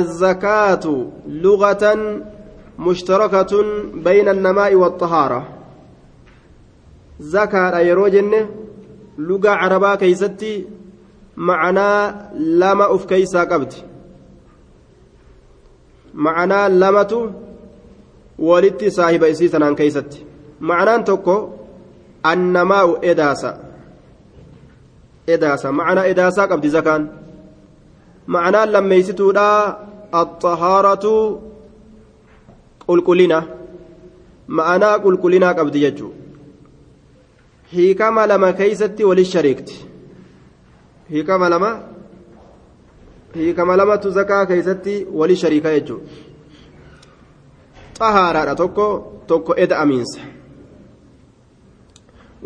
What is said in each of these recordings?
الزكاة لغة مشتركة بين النماء والطهارة. زكاة يروجن لغة عربا كيستي معنى لما أف كيسا قبد معنى لمة ولدت صاحب إسيسنا كيستي. معنى تكو النماء إداسة. إداسة. معنى إداسة قبد زكاة. معنى لما يستودا الطهارة qulqullina ma'anaa qulqullinaa qabdi jechuudha hiikama lama keeysatti walit shariikti hiikama lama hiikama lamatu zakaa keeysatti walit shariika jechuudha xahaaraadha tokko tokko eda amiinsa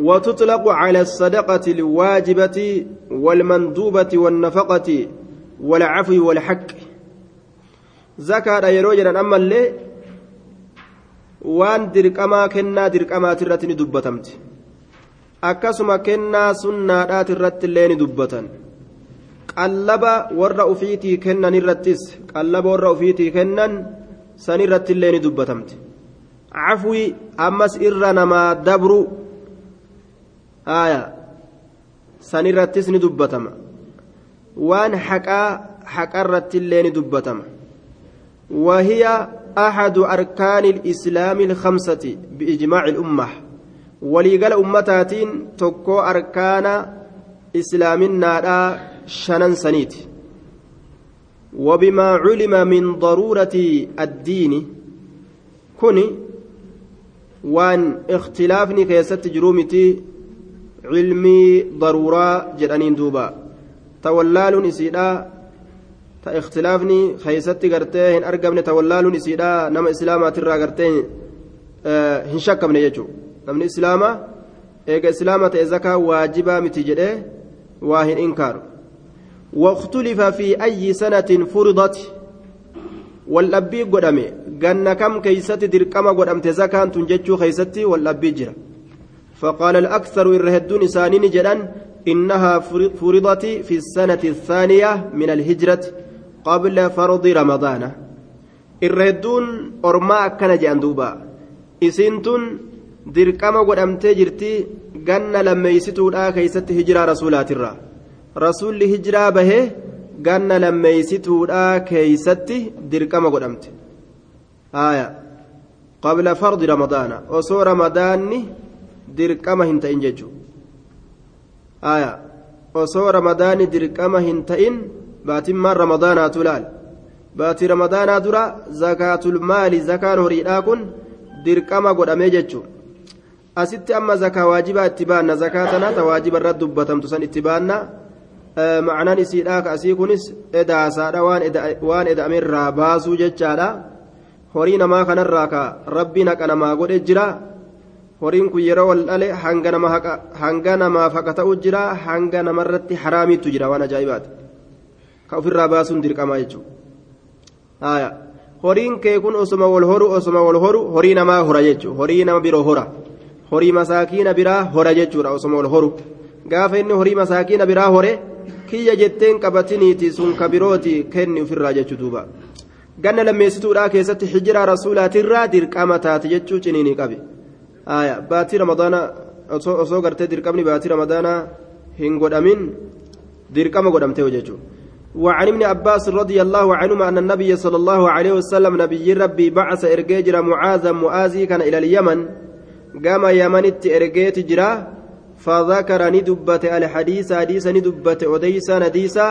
وتطلق على الصدقة الواجبة والمندوبة والنفقة والعفو والحق زكاة يروجنا أما اللي waan dirqamaa kennaa dirqamaati irratti ni dubbatamti akkasuma kennaa sunnaadhaati irratti illee ni dubbatan qallaba warra ufiitii kennan irrattis qallaba warra ufiitii kennan san irratti illee ni dubbatamti cafwii ammas irra namaa dabru aya san irrattis ni dubbatama waan haqaa haqa irratti illee ni dubbatama. Wahiya أحد أركان الإسلام الخمسة بإجماع الأمة وليقال أمتاتين تكو أركان إسلامنا شنن سنيت وبما علم من ضرورة الدين كوني وان اختلافني كيست جرومتي علمي ضرورة جدانين دوبا تولال نسيدا ta ikhtilaafni keeysatti gartee hin argamne ta wallaaluun isiidha nama islaamaatirraa gartee hin shakkamne jechuudha namni islaamaa eega islaama ta'e zakaa waajibaa miti jedhee waa hin inkaaru واختلف في أي سنة فرضت والأبي قدامي قلنا كم كيست دركما قدامت زكاة تنججو خيستي والأبي جرا فقال الأكثر الرهدون سانين جدا إنها فرضت في السنة الثانية من الهجرة قبل فرض رمضان الردون أرما أكنا جان دوبا إسنتون dirqama godhamtee jirti ganna lammeeysituudha keeysatti hijiraa rasuulaatirra rasuulli hijiraa bahee ganna lammeeysituudha keeysatti dirqama godhamte aya qabla fardi ramadaana osoo ramadaanni dirqama hin ta'in jechuu aya osoo ramadaanni dirqama hin ta'in baatimmaan ramadaanaatu laal baatii ramadaanaa dura zakaatul maali zakaan horiidhaa kun dirqama godhamee jechuu asitti amma zakaa waajibaa itti baanna zakaa tana ta waajiba irratti dubbatamtu san itti baanna. Ma'anaan isiidhaa asii kunis edaasaadha waan eda'amerraa baasuu jechaadha horii namaa kanarraa ka rabbi naqa namaa godhe jira horiin kun yeroo wal dhale hanga namaaf haqa ta'u jira hanga namarratti haraamiitu jira waan ajaa'ibaati ka ofirraa baasuun dirqamaa jechuudha horiin kee kun osoma wal horu osoma wal horu horii namaa hora jechuudha horii nama biroo hora horii masaakiina biraa hora jechuudha osoma wal horu gaafa inni horii masaakiina biraa hore kiyya jetteen qabatiniiti sun ka birooti kenni ofirraa jechuu duuba ganna lammeessituudhaa keessatti hijiraa rasuulaatirraa dirqama taate jechuu ciniinii qabe baatii ramadaana osoo gartee dirqamni baatii ramadaana hin godhamin dirqama godhamtee jechuudha. وعن ابن عباس رضي الله عنهما أن النبي صلى الله عليه وسلم نبي ربي بعث إرجيجر معاذا معاذي كان إلى اليمن قام يمنت إرجيت جرا فذكر ندبت الحديث حديث ندبت أديس نديسا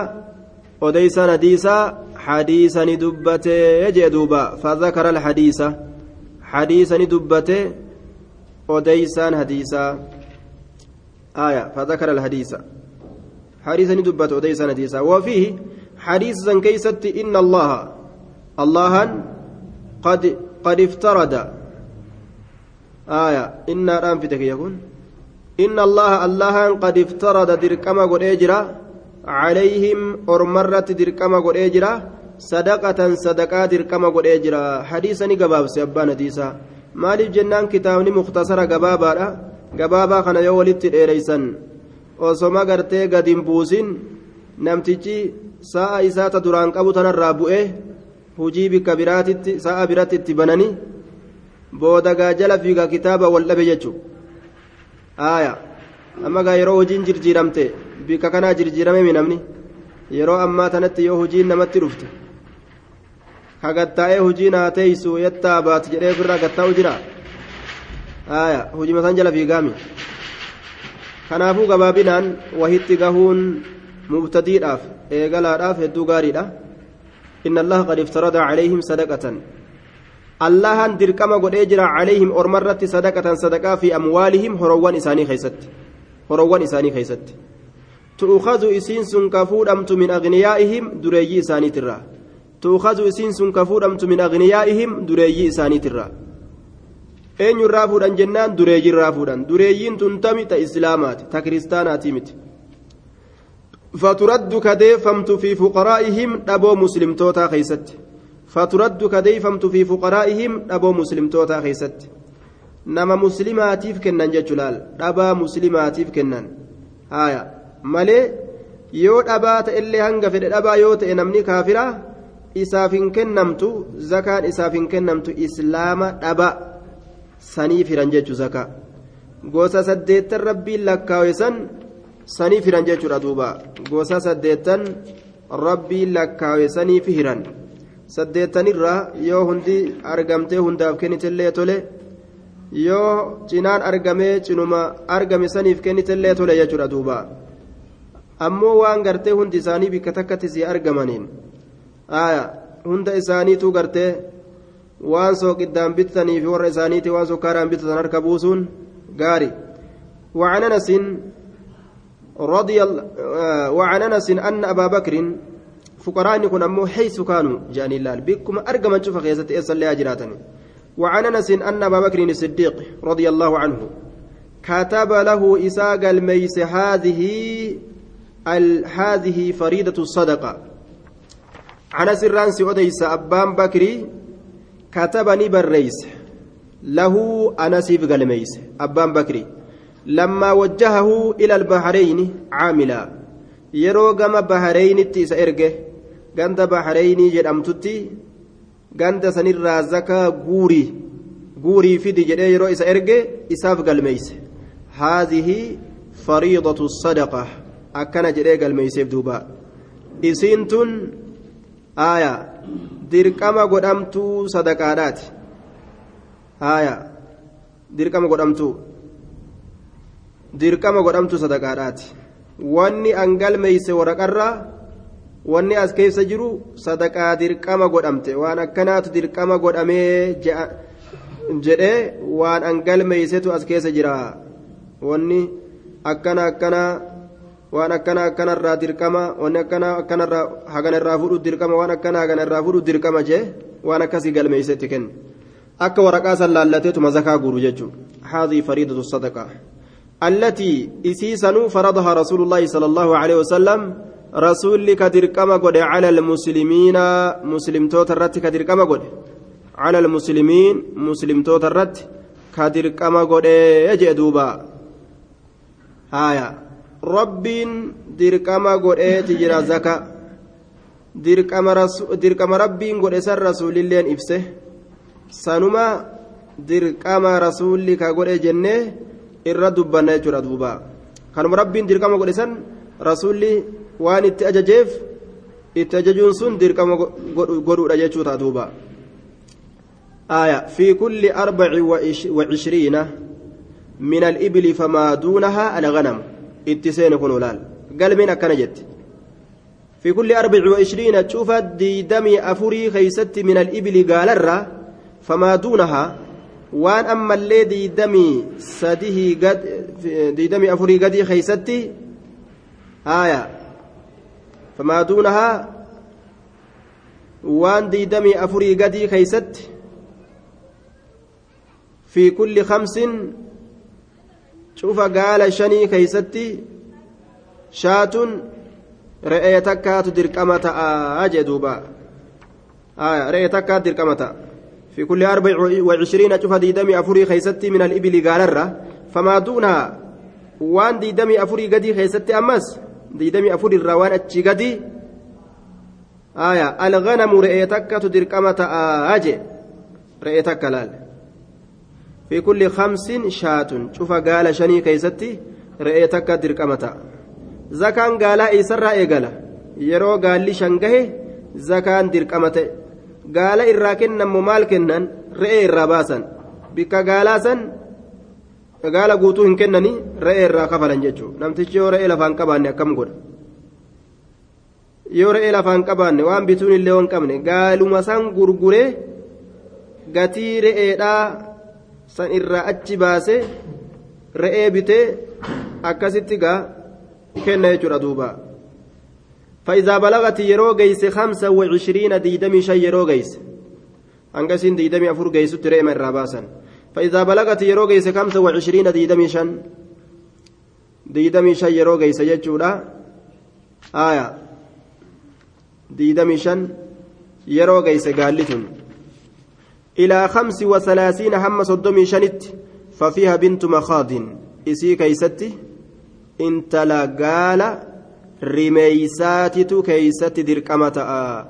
أديس نديسا حديث ندبت يجدوبا فذكر الحديث حديث ندبت أديس حديثا آية فذكر الحديث حديث ندبت أديس نديسا وفيه حديث كيست إن الله الله قد قد افترض آية إن رام في يكون إن الله الله قد افترض دركما قد أجرا عليهم أرمرت دركما قد أجرا صدقة صدقة دركما قد أجرا حديثا قباب سيبان ديسا maaliif jennaan kitaabni mukhtasara gabaabaadha? Gabaabaa kana yoo walitti dheereysan osoma gartee gad hin buusin namtichi sa'a ta duraan qabu tanarraa bu'ee hujii bikka biraatitti sa'a biratti itti bananii booda gaajala fiigaa kitaaba wal dhabe jechuudha aaya. Amma gaa yeroo hojiin jirjiiramte bikka kanaa jirjiirame namni yeroo ammaa tanatti yoo hojiin namatti dhufte kagattaa'ee hojii naa teeysu yettaa baati jedhee ofirraa gattaa'u jira aaya hojii masaan jala fiigaami kanaafuu gabaabinaan wahitti gahuun mubtadiidhaaf eegalaadhaaf hedduu gaariidha inna allaha qad iftarada calayhim sadaqatan allahan dirqama godhee jira calayhim ormarratti sadaqatan sadaqaa fi amwaalihim horowwan isaanii keeysatti horowwan isaanii keeysatti tu'ukhadu isiin sun ka fuudhamtu min agniyaa'ihim dureeyyii isaaniitirraa tu'ukhadu isiin sun ka fuudhamtu min agniyaa'ihim dureeyyii isaaniitirraa eenyurraa fuudhan jennaan dureeyyiirraa fuudhan dureeyyiin tun tami ta islaamaati ta kiristaanaati miti فترد كديفمت في فقرائهم أبو مسلم توتا خيست فترد كديفمت في فقرائهم أبو مسلم توتا خيست نما مسلماتيف كنن جلال أبا مسلماتيف كنن آية مالي dhabaa ta'ellee hanga fedhe dhabaa yoo ta'e namni kaafira isaaf hin kennamtu zakaan isaaf hin kennamtu islaama dhaba saniif hiran jechuu zakaa. Gosa saddeettan rabbiin lakkaawe san saniif hiran jechuudha duuba. Gosa saddeettan rabbiin lakkaawe saniif hiran saddeettanirraa yoo hundi argamtee hundaaf kennitellee tole yoo cinaan argamee cinuma argame saniif kennitellee tole jechuudha duuba. Ammoo waan gartee hundi isaanii bikka takkatti si argamaniin hunda isaaniitu gartee waan sooqiddaan bitatanii fi warra isaaniiti waan sukkaaraan bitatan harka buusuun gaari. وعن انس رضي وعن انس ان ابا بكر فقراء يكون امو حيث كانوا جاني الله بكم ارجم شوف خيزت اصلي اجراتني وعن انس ان ابا بكر الصديق رضي الله عنه كتب له اساق الميس هذه هذه الصدقة عن سران سعوديس أبان بكري كتبني بالرئيس له أنسيف قلميس أبان بكري لما وجهه إلى البحرين عاملا isa erge ganda bahareeynii jedhamtutti ganda sanirraa zakaa guurii guurii fidi jedhee yeroo isa erge isaaf galmeeyse haadhihi fariidatu sadaqa akkana jedhee galmeeyseef duuba isiin tun aaya dirqama godhamtuu sadaqaadhaati aaya dirqama godhamtuu dirqama godhamtuu sadaqaadhaati wanni an galmeeyse waraqarraa wanni as keessa jiru sadaqaa dirqama godhamte waan akkanaatu dirqama godhamee jedhee waan an galmeeysetu as keessa jira wanni akkana akkana waan akkana akkanarraa dirqama wanni akkana akkanarraa haganarraa fudhu dirqama waan akkana haganarraa fudhu dirqama jee waan akkasii galmeeysetti kenne akka waraqaa san laallateetuma zakaa guuru jechuudha haadhii fariidatu sadaqaa التي إسيسنو فرضها رسول الله صلى الله عليه وسلم رسول كدركما قد على المسلمين مسلم توترت كدركما قد على المسلمين مسلم توترت كدركما قد يجئ دوبا هايا ربين دركما قد تجرى زكاة دركما رسول دركما ربين قد سر رسول الله إفسه سنما دركما رسول كقد جنه irra dubbanna jechuudha duuba kanuma rabbiin dirqama godhe san rasuulli waan itti ajajeef itti ajajuun sun dirqama godhuudha jechuudha duuba آية في كل أربع وعشرين من الإبل فما دونها الغنم اتسين كنولال قال من أكنجت في كل أربع وعشرين تشوف ديدمي أفري خيست من الإبل قال الرا فما دونها waan ammallee diidamii sadihii gad diidamii afurii gadii keeysatti haaya famaa duunahaa waan diidamii afurii gadii keeysatti fi kulli kamsin cufa gaala shanii keeysatti shaatun re'ee takkaatu dirqama ta'a jee duuba re'ee takkaatu dirqama ta'a في كل أربع وعشرين شوف ديدمي أفري خيستي من الإبل قالرة فما دونها وان ديدمي أفري قدي خيستي أمس ديدمي أفري الروان أتشي قدي aya alganamu re'ee takkatu dirqama ta'aa je re'ee takka laal fi kulli khamsin shaatun. Cufa gaala shanii keeysatti re'ee takka dirqama ta'a. Zakaan gaalaa eeysarraa eegala? Yeroo gaalli shan gahe zakaan dirqama ta'e. Gaala irraa kennammo maal kennan? Re'ee irraa baasan. Bikka gaalaa san gaala guutuu hin kennanii re'ee irraa kafalan jechuudha namtichi yoo re'ee lafaan qabaanne akkam godha? Yoo re'ee lafaan qabaanne waan bituun illee waan qabne gaaluma san gurguree gatii re'eedhaa san irraa achi baase re'ee bitee akkasitti gaa kenna jechuudha duuba. فإذا بلغت يرو جيس خمسة وعشرين ديدمي شي يرو جيس أنقسين ديدمي أفور جيس تريم الراباسا فإذا بلغت يرو جيس خمسة وعشرين ديدمي شن ديدمي شي يرو جيس يجولا آية ديدمي شن يرو جيس قالتن إلى خمس وثلاثين هم صدمي شنت ففيها بنت مخاض إسي كيستي انت لا قال rimeeysaatitu keeysatti dirqama ta'a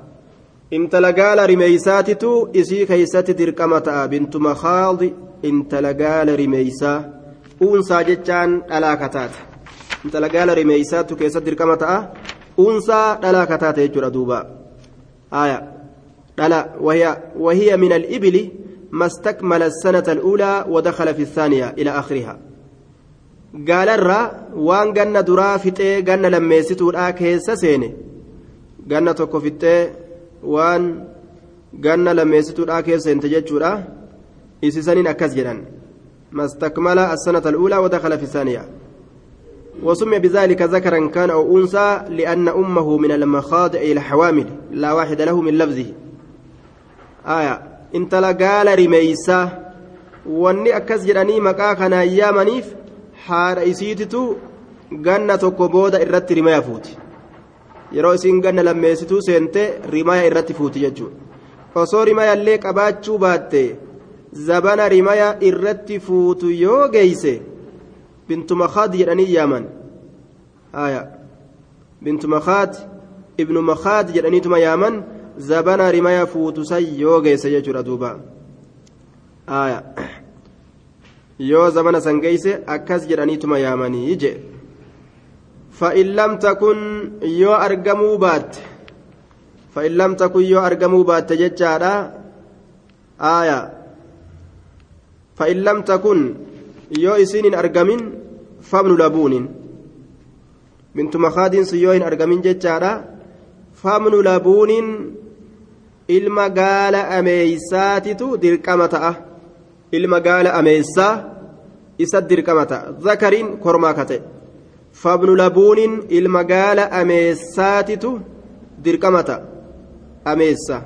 intala gaala rimeeysaatitu isii keeysatti dirqama ta'a bintu makhaadi intala gaala rimeeysaa uunsaa jechaan dhalaa kataate intala gaala rimeeysaatu keessatti dirqama ta'a uunsaa dhalaa kataate jechuudha duuba aya dhala وهي من الإبل ما استكمل السنة الأولى ودخل في الثانية إلى آخرها gaalarraa waan ganna duraa fixee ganna lammeessituudha keessa seene ganna tokko fixee waan ganna lammeessituudha keessa seente jechuudha isisaniin akkas jedhan mastakmala assanata al'uulaa wadakala fi saaniya وسمي بذلك ذكرا كان أو أنثى لأن أمه من المخاضع الحوامل لا واحد له من لفظه intala gaala rimeeysa wanni akkas jedhanii maqaa kanaan yaamaniif haadha isiititu ganna tokko booda irratti rimaya fuuti. Yeroo isiin ganna lammeessitu seente rimaya irratti fuuti jechuudha. Osoo rimayallee qabaachuu baatte zabana rimaya irratti fuutu yoo geeyse bintuma khaad jedhanii yaaman. Bintuma khaad ibnu makhaad jedhaniituma yaaman. Zabana rimaya fuutu san yoo geeyse jechuudha duuba. Yoo zamana san geeyse akkas jedhaniituma yaamanii je fa'in lam takun yoo argamuu baatte. Fa'in lam takun yoo argamuu baatte jechaadha. Aaya fa'in lam takun yoo isiin hin argamin fabnu labuunin. Bintu makaadiin sun yoo hin argamin jechaadha. Fabnu labuunin ilma gaala ameeysaatitu dirqama ta'a ilma gaala ameessaa isa dirqama ta'a zakariin kormaa ka ta'e fabnu labuuniin ilma gaala ameessaatitu dirqama ta'a ameessa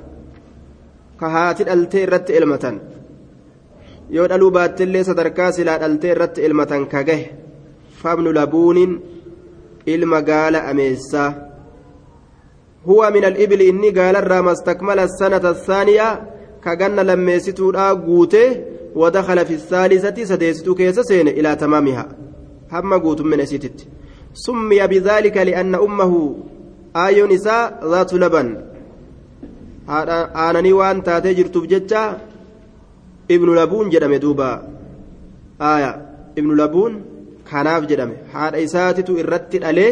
ka haati dhaltee irratti elmatan yoo dhaluu baattillee sadarkaa silaa dhaltee irratti elmatan ka gahe fabnu labuuniin ilma gaala ameessaa هو من الإبل إني قال الرام استكمل السنة الثانية كجن لميستودا قوته ودخل في الثالثة سديستو كيس إلى تمامها. هم قوت من أسيتت. سمي بذلك لأن أمه آي نساء ذات لبن. aananii waan taatee jirtuuf jecha ibnu labuun jedhame duuba aya ibnu labuun kanaaf jedhame haadha isaatitu irratti dhalee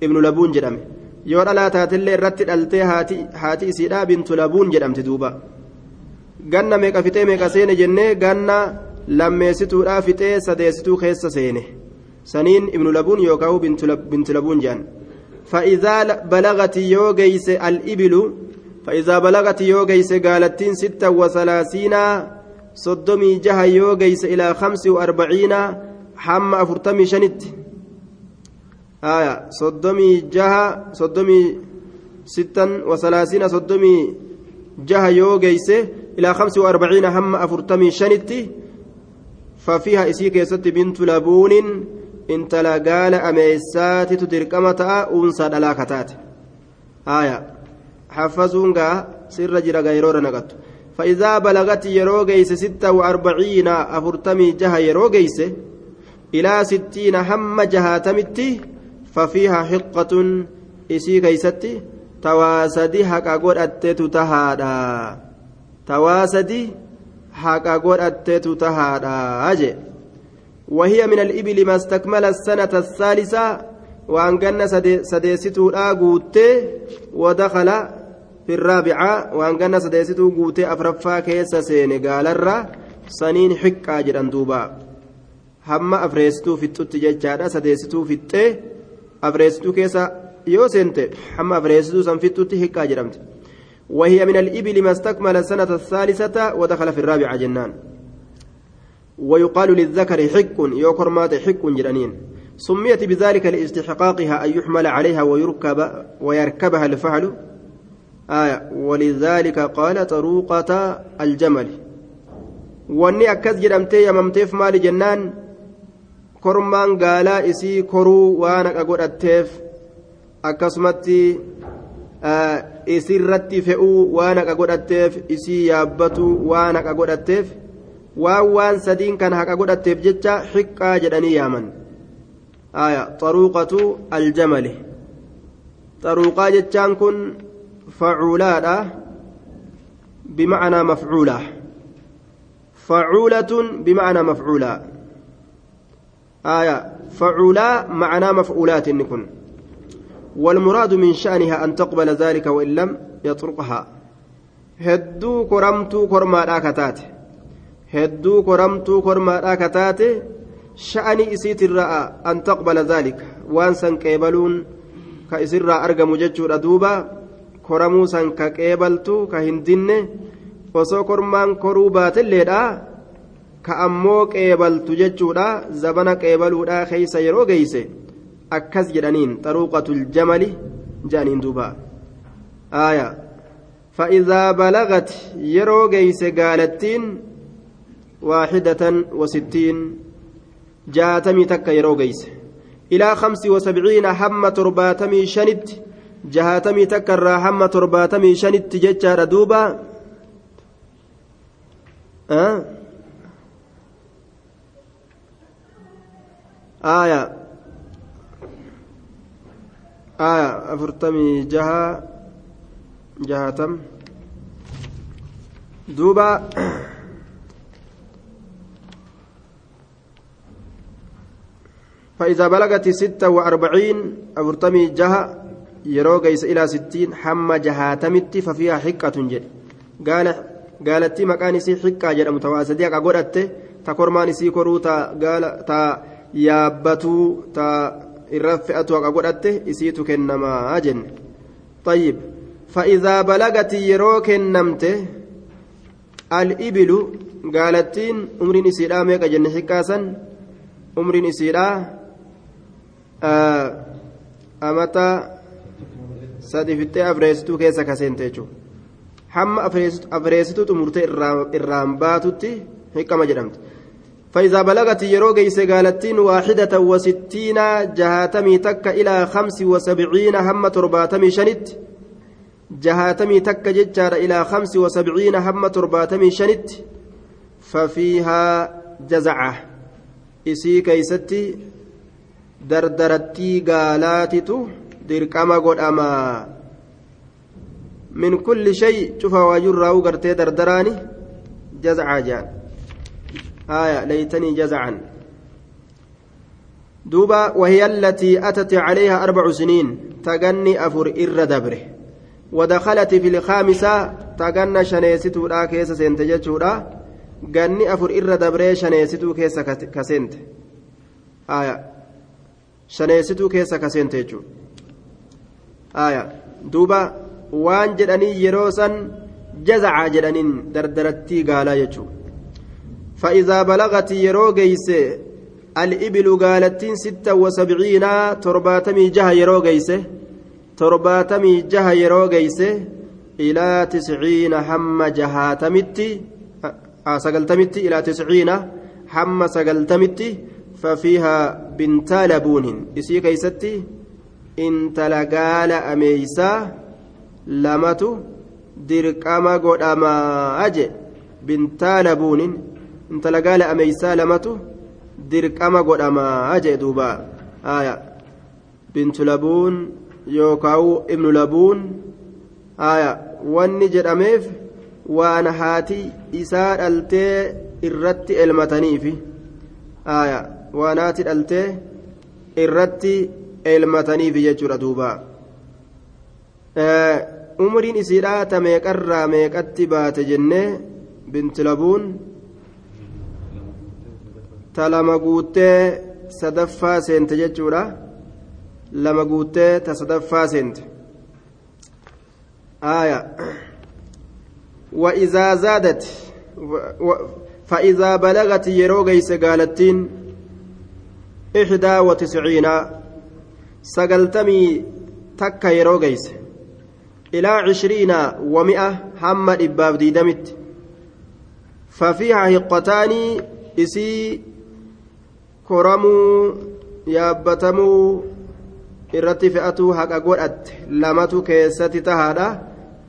ibnu labuun yoo dhalaa taatillee irratti dhaltee haati isiidha bintu labuun jedhamti duuba ganna meeqa fixee meeqa seene jennee ganna lammeessituudha fixee sadeessituu keessa seene saniin ibnu labuun yookaan bintu labuun jedhan فإذا بلغت يوغيس الإبل فإذا بلغت يوغيس قالتين ستة وثلاثين صدمي جها يوغيس إلى خمس وأربعين حم أفرتمي شنت آية صدمي جها صدمي ستا وثلاثين صدمي جها يوغيس إلى خمس وأربعين هم أفرتمي شنت ففيها إسيك يست بنت لبون ameessaatitu dirqama ta'a uunsaa dhalaa kataate haya حفظون سر جرا غيرورا نغت فإذا بلغت يرو جيس ستة وأربعين أفرتمي جها يرو جيس إلى ستين هم جهاتمتي ففيها حقة إسي كيستي tawaasadi haqa godhatteetu tahaadha tawaasadi haqa godhatteetu tahaadha jee وهي من الإبل ما استكمل السنة الثالثة وأن كان سديستو لا قوتي ودخل في الرابعة وأن كان سديستو قوتي أفرفا كيس سيني قال الرّ saniin xiqqaa jedhan duuba hamma afreessituu fixxutti jechaadha sadeessituu fixxee afreessituu keessa yoo seente hamma afreessituu san fixxutti xiqqaa jedhamte وهي من الإبل ما استكمل السنة الثالثة ودخل في الرابعة جنان ويقال للذكر حق يوكر مات حق جرانين سميت بذلك لاستحقاقها أن يحمل عليها ويركب ويركبها الفعل آية ولذلك قال طروقة الجمل wanni akkas jedhamtee yamamteef maali jennaan? Kormaan gaalaa isii koruu waan haqa godhatteef akkasumatti isirratti fe'uu waan haqa godhatteef isii yaabbatu waan haqa godhatteef waan waan sadiin kan haqa godhatteef jecha xiqqaa jedhanii yaaman xaruuqatu aljamali xaruuqaa jechaan kun facuulaadha bimacnaa mafcuulaa فعولة بمعنى مفعولة آية فعولا معنى مفعولات نكن والمراد من شأنها أن تقبل ذلك وإن لم يطرقها hedduu koramtuu kormaadhaa kataate hedduu koramtuu kormaadhaa kataate sha'anii isiitirraa an taqbala dhaalika waan san qeebaluun ka isirraa argamu jechuudha duuba koramuu san ka qeebaltu ka hin ka ammoo qeebaltu jechuudha zabana qeebaluudha keeysa yeroo geeyse akkas jedhaniin xaruuqatul jamali jedhaniin duuba aaya فإذا بلغت يرو جيس قالتين واحدة وستين جاتمي تك يرو جيس إلى خمس وسبعين حم ترباتمي شنت جهاتمي تك حم ترباتمي شنت جتشار دوبا آه آية. آية أفرتمي جها جهاتم دوبا. فإذا بلغت ستة وأربعين أفرتمي جها يروغيس إلى ستين حم جهاتمت ففيها حكة جد. قال قالت مكان سي حكة جد متواسديك أقولت تكرمان سي كروتا قال تا yaabbatuu ta irra fe'atu haqa godhatte isiitu kennamaa jenne طيب فإذا بلغت يرو كنمت الإبل قالتين أمر نسيرا ميكا جنة حكاسا أمر نسيرا آه أمتا سادفتي أفريستو كيسا كسنتيجو حم أفريستو تمرتي الرامباتوتي حكما جرمت فإذا بلغت يرو جيس قالتين واحدة وستين جهاتمي تك إلى خمس وسبعين هم ترباتمي شنت جهاتمي تك ججار إلى خمس وسبعين هم ترباتمي شنت ففيها جزعة. إسي كيستي دردرتي قالاتتو قد أما من كل شيء شوف واجر راو قرتي دردراني جزعة جان. آية ليتني جزعا. دوبا وهي التي أتت عليها أربع سنين تغني أفر إر دبره. ودخلت في الخامسة تغنى شنيستو لا كيس سنتجتو لا غني أفر إر دبره شنيستو كيس كسنت. آية. شنيستو كيس كسنت آية. دوبا وان جدني يروسا جزع جدنين دردرتي قالا يجو فإذا بلغت يرو جيس الإبل قالتين ستة وسبعين ترباتمي جها يرو جيس ترباتمي جها يرو جيس إلى تسعين حم جهاتمتي آه سقلتمتي إلى تسعين حم سقلتمتي ففيها بنت لبون. إسي كيستي إن تلقال أميسا لمتو قد أما أجي بنت لبون. Intala gaala ameysaa lamatu dirqama godhamaa jee duuba. Aya bintu labuun yookaawu ibnu labuun. Haya wanni jedhameef waan haati isaa dhaltee irratti elmataniifi. Haya waan haati dhaltee irratti elmataniifi jechuudha duuba. Umriin isiidhaa ta meeqarraa meeqatti baate jennee binti labuun ta lama guuttee sadaffaa seente jechuudha. Lama guuttee ta sadaffaa seente. آية وإذا زادت فإذا بلغت يروغيس قالتين إحدى وتسعين سقلتمي تك يروغيس إلى عشرين ومئة حمد إباب ديدمت ففيها هقتان إسي كرموا يابتموا irratti fe'atuu haqa godhatte lamatu keessatti tahaadha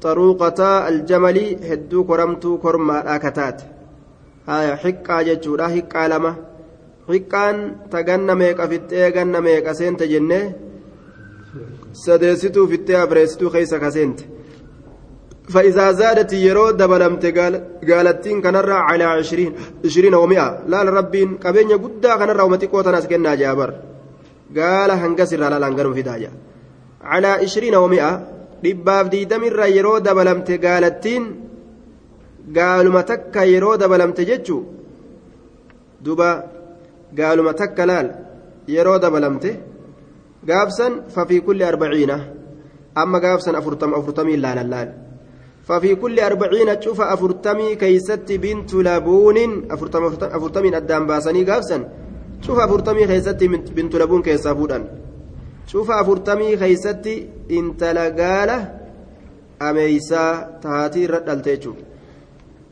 xaruuqataa aljamalii hedduu koramtuu kormaadha kataate haya hiqqaa jechuudha hiqqaa lama hiqqaan ta ganna meeqa fixxee ganna meeqa seente jennee sadeessituu fixxee abreessituu keessa kaseente فإذا زادت يرو دبلمت قالتين كنرى على عشرين عشرين ومئة لا ربين قبين قدا كنرى ومتي قوتنا سكنا جابر قال هنقص الرلال هنقرم في داجة على عشرين ومئة dhibbaaf diidamirra yeroo dabalamte gaalattiin gaaluma takka yeroo dabalamte jechuu duba gaaluma takka laal yeroo dabalamte gaafsan fafii kulli arbaciina amma gaafsan afurtama afurtamii laalan laal arbaciina cufa afurtamii keeysatti bintu labuunin afurtamiin addaan baasanii gaafsan cufa afurtamii keeysatti bintu labuun keessaa fuudhan cufa afurtamii keeysatti intala gaala ameeysaa tahaatii irra dhalte jechuudha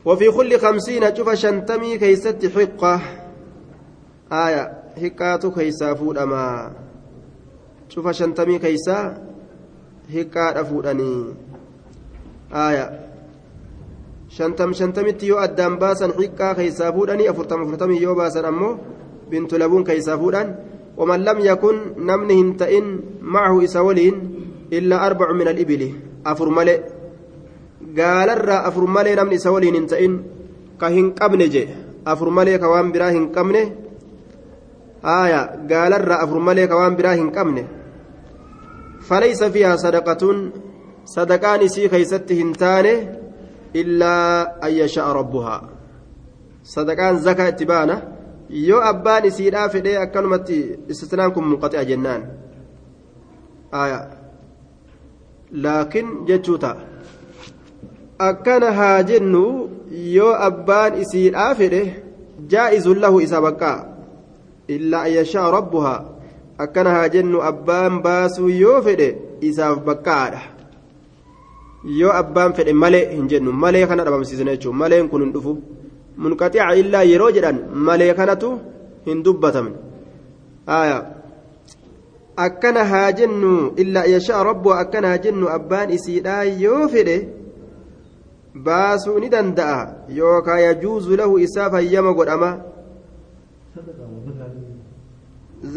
وفي كل خمسين شوف شنتمي كيست حقة آية حقات كيسا فود أما شوف شنتمي كيسا حقات فودني آية شنتم شنتمي تيو أدام باسا حقا كيسا فودني أفرتم أفرتم يو باسا أمو بنت لبون كيسا فودن ومن لم يكن نمن هنتئن معه إسولين إلا أربع من الإبل أفر ملئ gaalarraa afur malee namni isa waliin hin ta'in ka hin qabne je afur malee ka waan biraa hin qabne haaya gaalarraa afur malee ka waan biraa hin qabne falaysa fiihaa sadaqatuun sadaqaan isii keeysatti hin taane illaa an yasha'a rabbuhaa sadaqaan zakaa itti baana yoo abbaan isiidhaa fedhee akkanumatti istisnaan kun munqaxi'a jennaan haaya laakiin jechuu ta'a akkana haa jennu yoo abbaan isiidhaa fedhe jaa'izun lahu isa baqqaa illaa an yashaa rabbuhaa akkana haa jennu abbaan baasuu yoo fedhe isaaf baqqaadha yoo abbaan fedhe malee hin jennu malee kana dhabamsiisna jechuun maleen kun hin dhufu munqaxica illaa yeroo jedhan malee kanatu hin dubbatamne akkana haa jennu illaa yashaa rabbuhaa akkana haa jennu abbaan isiidhaa yoo fedhe baasuu ni danda'a yookaan yajuuzu lahu isaaf hayyama godhama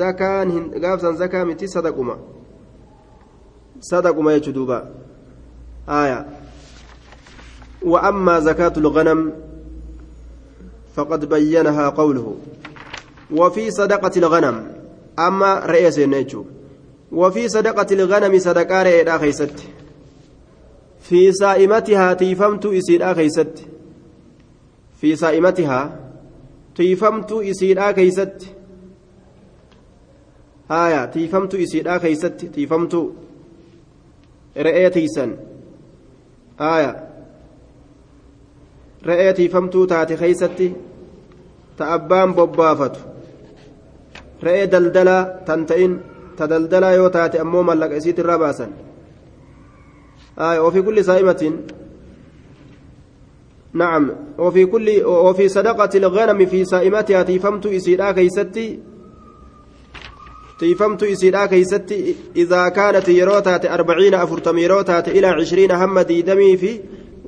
zakaan gaafsan zakaa miti sadaquma sadaquma jechuu duuba aya وأما زكاة الغنم فقد بينها قوله وفي صدقة الغنم أما رئيس النجو وفي صدقة الغنم صدقة رئيس في سائمتها تيفمت إسيرا كيست في سائمتها تيفمت إسيرا كيست هايا تيفمت إسيرا كيست تيفمت رأي تيسن هايا رأي تيفمت تاتي كيست تأبان ببافت. رأي دلدلا تنتئن تدلدلا يو تاتي أمو ملك إسيت الرباسن. آية وفي كل صائمة. نعم وفي كل وفي صدقة الغنم في صائمتها تيفمت إسيرا تيفمت إسيرا كيستي إذا كانت يروتات أربعين أفرتم يروتات إلى عشرين هم ديدمي في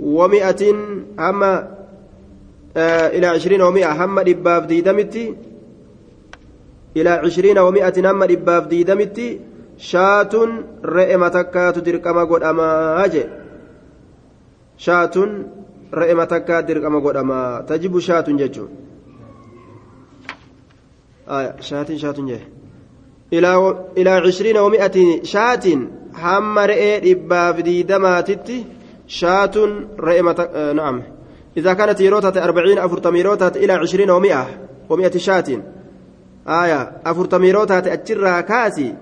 ومئة هم آه إلى عشرين ومئة هم دباب ديدمتي إلى عشرين ومئة هم دباب ديدمتي shaatun re'e matakkaatu dirqama godhamaa je shaatun re'ema takkaa dirqama godhama tajibu shaatun jechuun. Shaatiin shaatun jee. Ilaa cishriina wami'atiin shaatiin hamma re'ee dhibbaaf diidamaatitti shaatun re'ema na'am إذا كانت يروتة أربعين أفرتم يروتة إلى عشرين ومئة ومئة شاة آية أفرتم يروتة أتشرها كاسي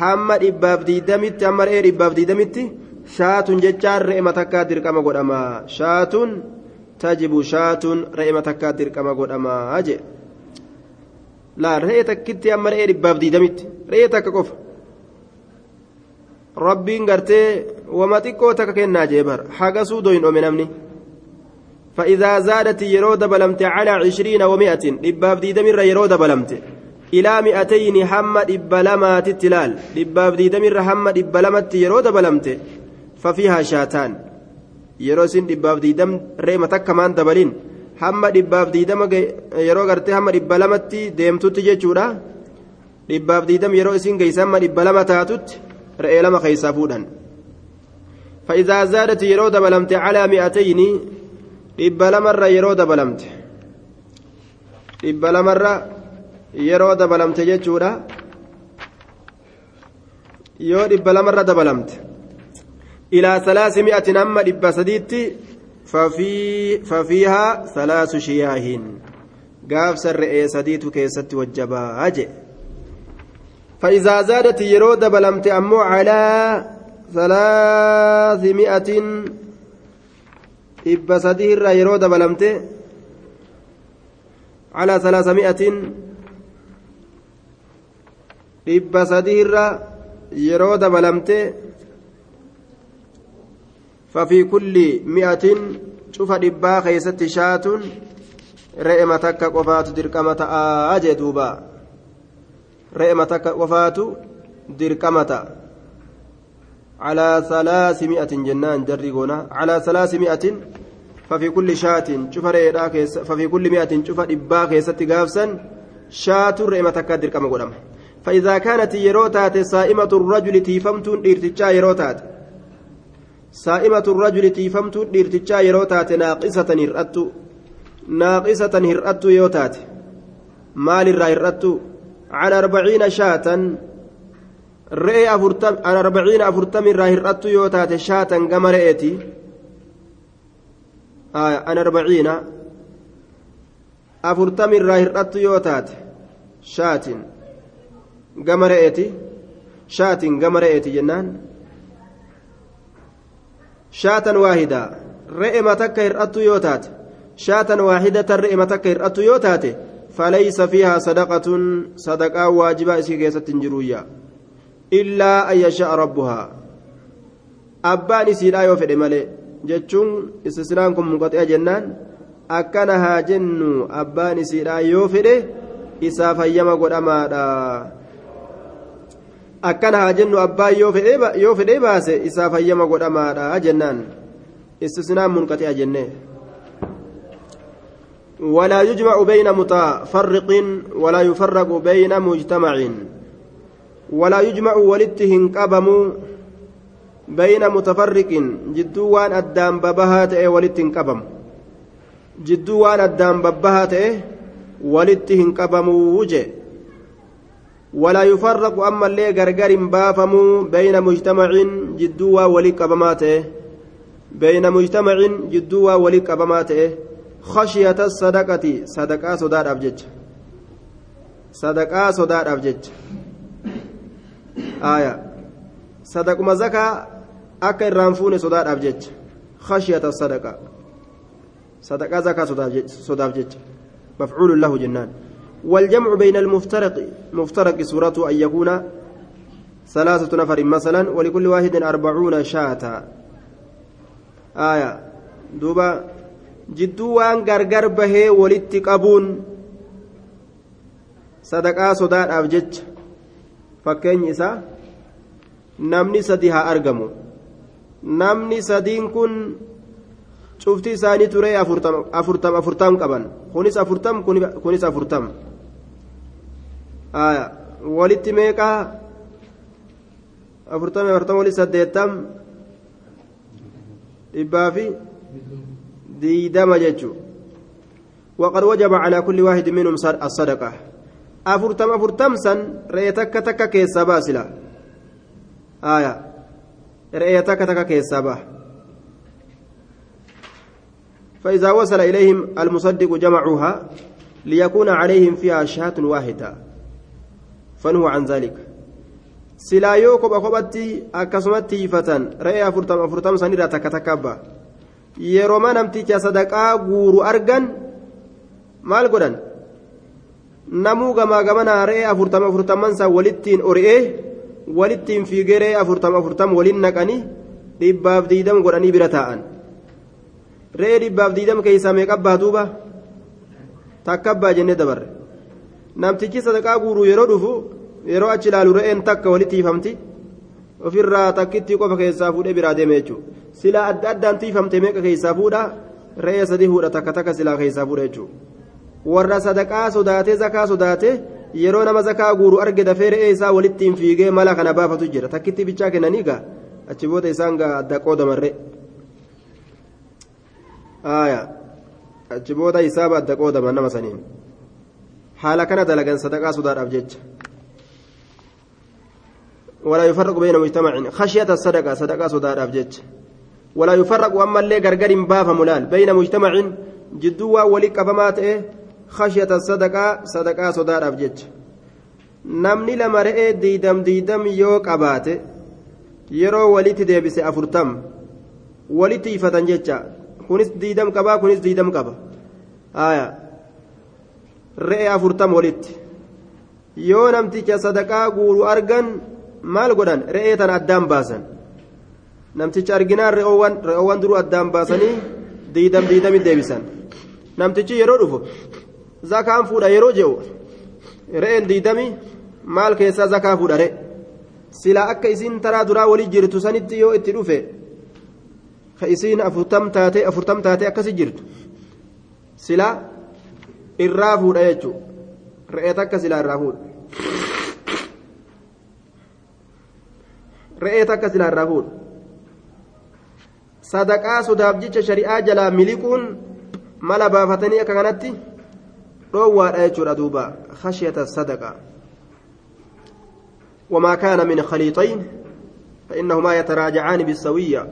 hamma dhibbaaf diidamitti hamma re'ee dhibbaaf diidamitti shaatun jechaan re'ema takkaa dirqama godhama shaatun tajibu shaatun re'ema takkaa dirqama godhama jee laal re'ee takkitti hamma re'ee dhibbaaf diidamitti re'ee takka qofa rabbiin gartee wama xiqqoo takka kennaa jee bar hagasuu doyin dhome namni فإذا زادت يرود بلمت على عشرين ومائة لباب دي دمر يرود بلمت إلى مئتين حمد إبلما تتلال. لباب دي دمر حمد إبلمت يرود بلمت ففيها شاتان. يروسين لباب دي دم ريمة كمان دبلين. Hamma dhibbaaf diidama yeroo gartee hamma dhibba lamatti deemtutti jechuudha dhibbaaf diidam yeroo isin geessa hamma dhibba lama taatutti re'ee lama keessaa fuudhan فإذا زادت يرو دبلمت على مئتين dhibba lamarra yeroo dabalamte dhibba lamarra yeroo dabalamte jechuudha yoo dhibba lamarra dabalamte ilaa salaasi mi'atin amma dhibba sadiitti fafiihaa salaasu shiyaahin gaafsa re'ee sadiitu keessatti wajjabaa je فإذا زادت يرود بلمت أمو على ثلاثمائة dhibba sadii irraa yeroo dabalamte calaa salaasami'atin dhibba sadii irraa yeroo dabalamte fafii kulli mi'atin cufa dhibbaa keeysatti shaatun re'ema takka qofaatu dirqama ta'aa jee duuba re'ema takka qofaatu dirqama ta'a على ثلاثمائة جنان جري قونا على ثلاثمائة ففي كل شاة شوف ففي كل مئة شوف إبا كيست قافسا شاة رئمة كادر كما قدام فإذا كانت يروتات صائمة الرجل تيفمتون إرتجا يروتات صائمة الرجل تيفمتون إرتجا يروتات ناقصة هرأت ناقصة هرأت يوتات مال الرأت على أربعين شاة re'ee arbaciina afurtami irraa hir'attu yoo taate shaatan gama re'eeti an arbaciina afurtami irraa hir'attu yoo taate shaatin gama re'eeti shaatin gama re'eeti jennaan re'ema takka hir'attu yoo taate shaatan waahidatan re'ema takka hir'attu yoo taate فليس فيها صدقة صدقة واجبة إسي كيسة جرويا illaa an yasha'a rabbuhaa abbaan isiidhaa yoo fedhe malee jechuun istisnaan kun munqaxi'a jennaan akkana haa jennu abbaan isiidhaa yoo fedhe isaaf hayyama godhamaadha akkana haa jennu abbaan yoo fedhe baase isaaf hayyama godhamaadha jennaan istisnaan munqaxi'a jennee ولا يجمع بين متفرق ولا يفرق بين مجتمع ولا يجمع ولته قبم بين متفرق جدو وان أدام ببهات ولته قبم جدو وان أدام ببهات ولته قبم وجه ولا يفرق أما اللي غرغر بافم بين مجتمع جدو ولي قبمات بين مجتمع جدو ولي قبمات خشية الصدقة. صدقة صدار أبجج صدقة صدار أبجج sadaquma zakaa akka irraan fuune sodaadhaaf jecha khashiyata sadaqa sadaqaa zakaa sodaaf jecha مفعول له جنان. والجمع بين المفترق مفترق سورته أن يكون ثلاثة نفر مثلا ولكل واحد أربعون شاة. آية. دوبا. جدو وان غرغر به ولت قبون. صدقا صداد أبجج fakkeenyi isaa namni sadi haa argamu namni sadiin cufti isaanii turee afurtam afurtam qaban kunis afurtam kunis afurtam walitti meeqaa afurtam afurtam walit saddeettam dhibbaa fi ديدم جتشو وقد وجب على كل واحد منهم الصدقة أفرتم أفرتم سن رأيتك تك كيسا باسلا آية رأيتك تك كيسا باه فإذا وصل إليهم المصدق جمعوها ليكون عليهم فيها شهاة واحدة فنهوا عن ذلك kophatti akkasumatti ifatan re'ee afurtam afurtam sanirraa takka takka abba yerooma namticha sadaqaa guuru argan maal godhan namuu gamaa gamanaa re'ee afurtam afurtaman san walittiin ori'ee walittiin fiigee re'ee afurtam afurtam waliin naqanii dhibbaaf diidam godhanii bira taa'an re'ee dhibbaaf diidam keessaa meeqa abbaa duuba takka abbaa jennee dabarre namtichi sadaqaa guuruu yeroo dhufu yeroo achi ilaalu re'een takka walitti hiifamti ofirraa takkitti qofa keessaa fuudhee biraa deeme jechuudha silaa adda addaan tiifamte meeqa keessaa fuudha re'ee sadii fuudha takka takka silaa keessaa fuudha jechuudha warra sadaqaa sodaatee zakaa sodaate yeroo nama zakaa guuru arge dafee re'ee isaa walittiin fiigee mala kana baafatu jira takkitti bichaa kennanii achi booda isaan gaa adda qoodamarre achi booda isaaba adda qoodaman nama saniin haala kana dalagan sadaqaa sodaadhaaf jecha. ولا يفرق بين مجتمع خشية الصدقة صدقة صدار أفجج ولا يفرق أما اللي غرغر باف ملال بين مجتمع جدوا ولك فمات إيه خشية الصدقة صدقة صدار أفجج namni lama re'ee diidam diidam yoo qabaate yeroo walitti deebise afurtam walitti ifatan jecha kunis diidam qabaa kunis diidam qaba aya re'ee afurtam walitti yoo namticha sadaqaa guuru argan maal godhan re'ee tana addaan baasan namticha arginaan re'oowwan duruu addaan baasanii diidam diidami deebisan namtichi yeroo dhufu zakaan fuudha yeroo je'u re'een diidami maal keessaa zakaa fuudha re silaa akka isiin taraa duraa walii jirtu sanitti yoo itti dhufe irraa fuudha jechuudha re'ee takka silaa irraa fuudha. re'ee takka silaa irraa fuudha sadaqaa sodaaf jecha shari'aa jalaa miliquun mala baafatanii akka kanatti dhoowwaadha jechuudha duuba khashyata sadaqa وما كان من خليطين فإنهما يتراجعان بالسوية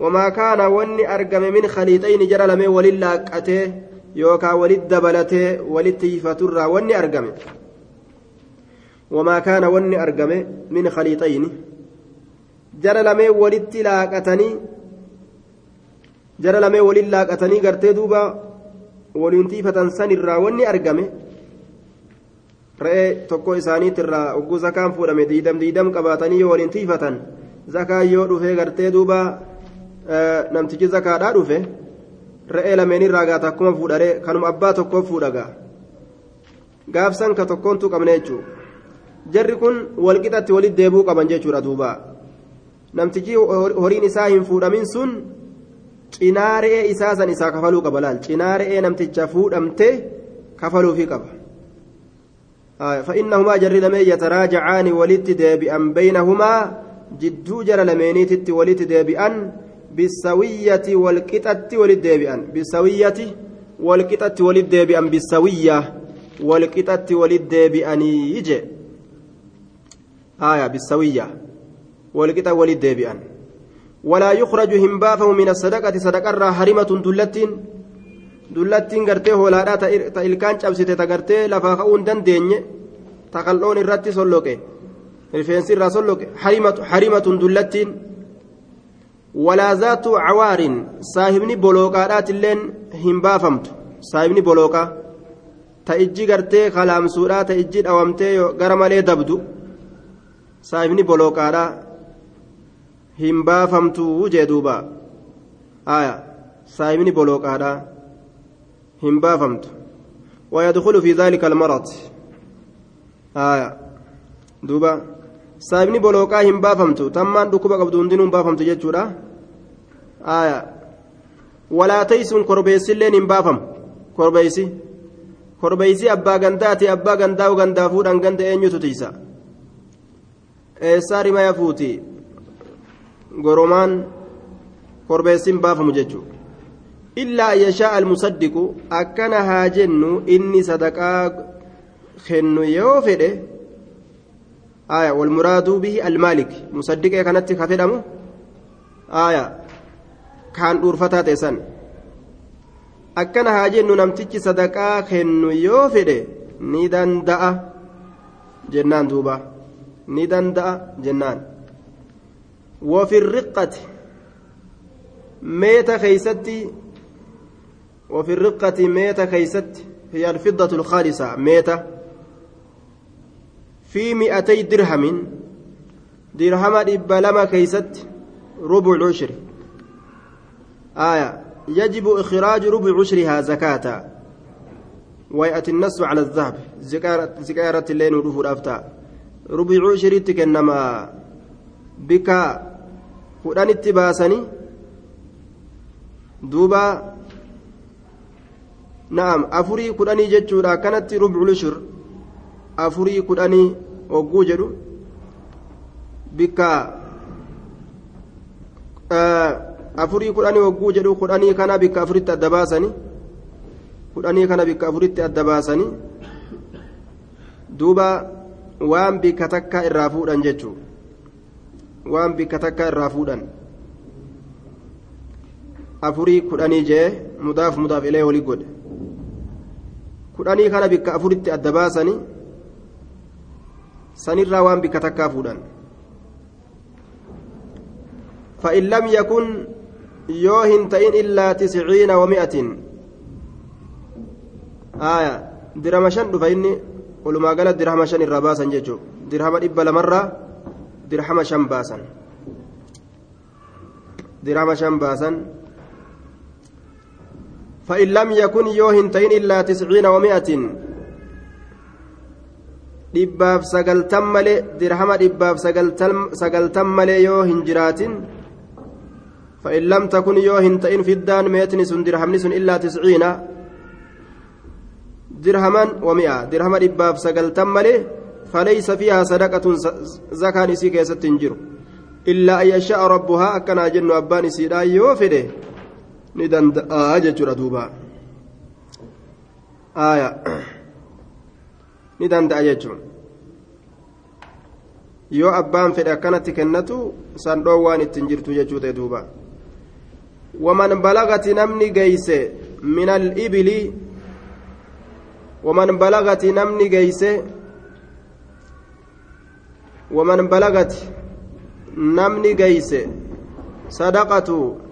وما كان وني أرقم من خليطين جرى لمي وللاقته يوكا ولد دبلته ولد تيفتر وني أرقم. وما كان وني أرقم من خليطين جرى لمي ولدت لاقتني جرى لمي ولد لاقتني قرتي دوبا ولنتيفة سن الرا وني أرقم. re'ee tokko isaaniitirraa ogguu zakaan fuudhame diidam diidam qabaatanii yoo waliin tiifatan zakaan yoo dhufee gartee duuba namtichi zakaadhaa dhufe re'ee lameenirraa gaata akkuma fuudharee kanuma abbaa tokkoof fuudhagaa gaafsan ka tokkoontu qabne jechuudha. jarri kun walqixatti walitti deebuu qaban jechuudha duuba namtichi horiin isaa hin fuudhamin sun cinaa re'ee isaa san isaa kafaluu qaba laal cinaa re'ee namticha fuudhamte kafaluufi qaba فإنهما جر لمن يتراجعان ولت بينهما جدو جر لمينيت ولت بالسوية والقطة ولت ديبئا بالسوية والقطة ولت ديبئا بالسوية والقطة ولت ديبئا يجي. آية. بالسوية والقطع ولد ديبئا ولا يخرج همبافه من الصدقة. صدقة حرمة دلتين. دلتين قرتي هولا تإلكان شابسيتي تقرتي لفا خؤون دندين. تقلون الرتي سلوكي. رفين سر سلوكي. حرمة حرمة دلتين ولا ذات عوار صاحبني بلوكارات اللين همبافمت صاحبني بلوكا تأجي قرتي خلام سورة تأجي أوامتي غرمالي دبدو saahibni bolooqaadha hin baafamtuu jee duuba aya saahibni bolooqaadha hin baafamtu ويدخل في ذلك المرض آية دوبا saahibni bolooqaa hin baafamtu tammaan dhukkuba qabdu hundinuu hin baafamtu jechuudha walaa taysuun korbeessilleen hin baafamu. Korbeeysi korbeeysi abbaa gandaati abbaa gandaa gandaa fuudhan ganda eenyutu tiisa? Eessaa rimaya fuuti goromaan korbeessin baafamu jechuudha illaa an yashaa'a almusaddiqu akkana haa jennu inni sadaqaa kennu yoo fedhe aya walmuraaduu bihi almaalik. Musaddiqee kanatti ka fedhamu? Aya kaan dhuurfataa ta'e san akkana haa jennu namtichi sadaqaa kennu yoo fedhe ni danda'a jennaan duuba ni danda'a jennaan wafi riqqati meeta keeysatti وفي الرقة ميتة كيست هي الفضة الخالصة ميتة في مئتي درهم درهم إبا لما كيست ربع العشر آية يجب إخراج ربع عشرها زكاة. ويأتي النص على الذهب. زكارة الليل ودوف الأفتاء. ربع عشر تكنما. بك فلان اتباسني. دوبا na'am afurii kudhanii jechuudha kanatti rubcul ushur afurii kudhanii hogguu jedhu bikka afurii kudhanii hogguu jedhu kudhanii kana bikka afuritti adda baasanii kudhanii kana bikka afuritti adda baasanii duuba waan bikka takka irraa fuudhan jechuudha waan bikka takka irraa fuudhan afurii kudhanii jee mudaaf mudaaf ilee walii godhe kudhanii kana bikka afuritti adda baasanii sanirraa waan bikka takkaa fuudhan فإن لم يكن يوهن تئن إلا تسعين ومائة آية درهم شن فإني ولما قالت درهم شن الرباسا جيجو درهم إبا مرة درهم شن باسا درهم شن باسا فإن لم يكن يوهن تئن إلا تسعين ومائة dhibbaaf sagaltam malee dirhama dhibbaaf sagaltam malee yoo hin jiraatin فإن لم تكن يوهن تئن في الدان ميتني سن درهم سن إلا تسعين درهما ومئة. درهم إباب سقل تملي فليس فيها صدقة زكاة نسيك يستنجر إلا أن يشاء ربها أكنا جن أبان سيدا يوفده. ندند آجة ردوبا آية. ندند آجة yoo abbaan fedhe akkanatti kennatu san dhoowwaan ittiin jirtu jechuu ta'e duuba waman balagati namni geeyse min alibili waman balagati namni geeyse waman balagati namni geeyse sadaqatu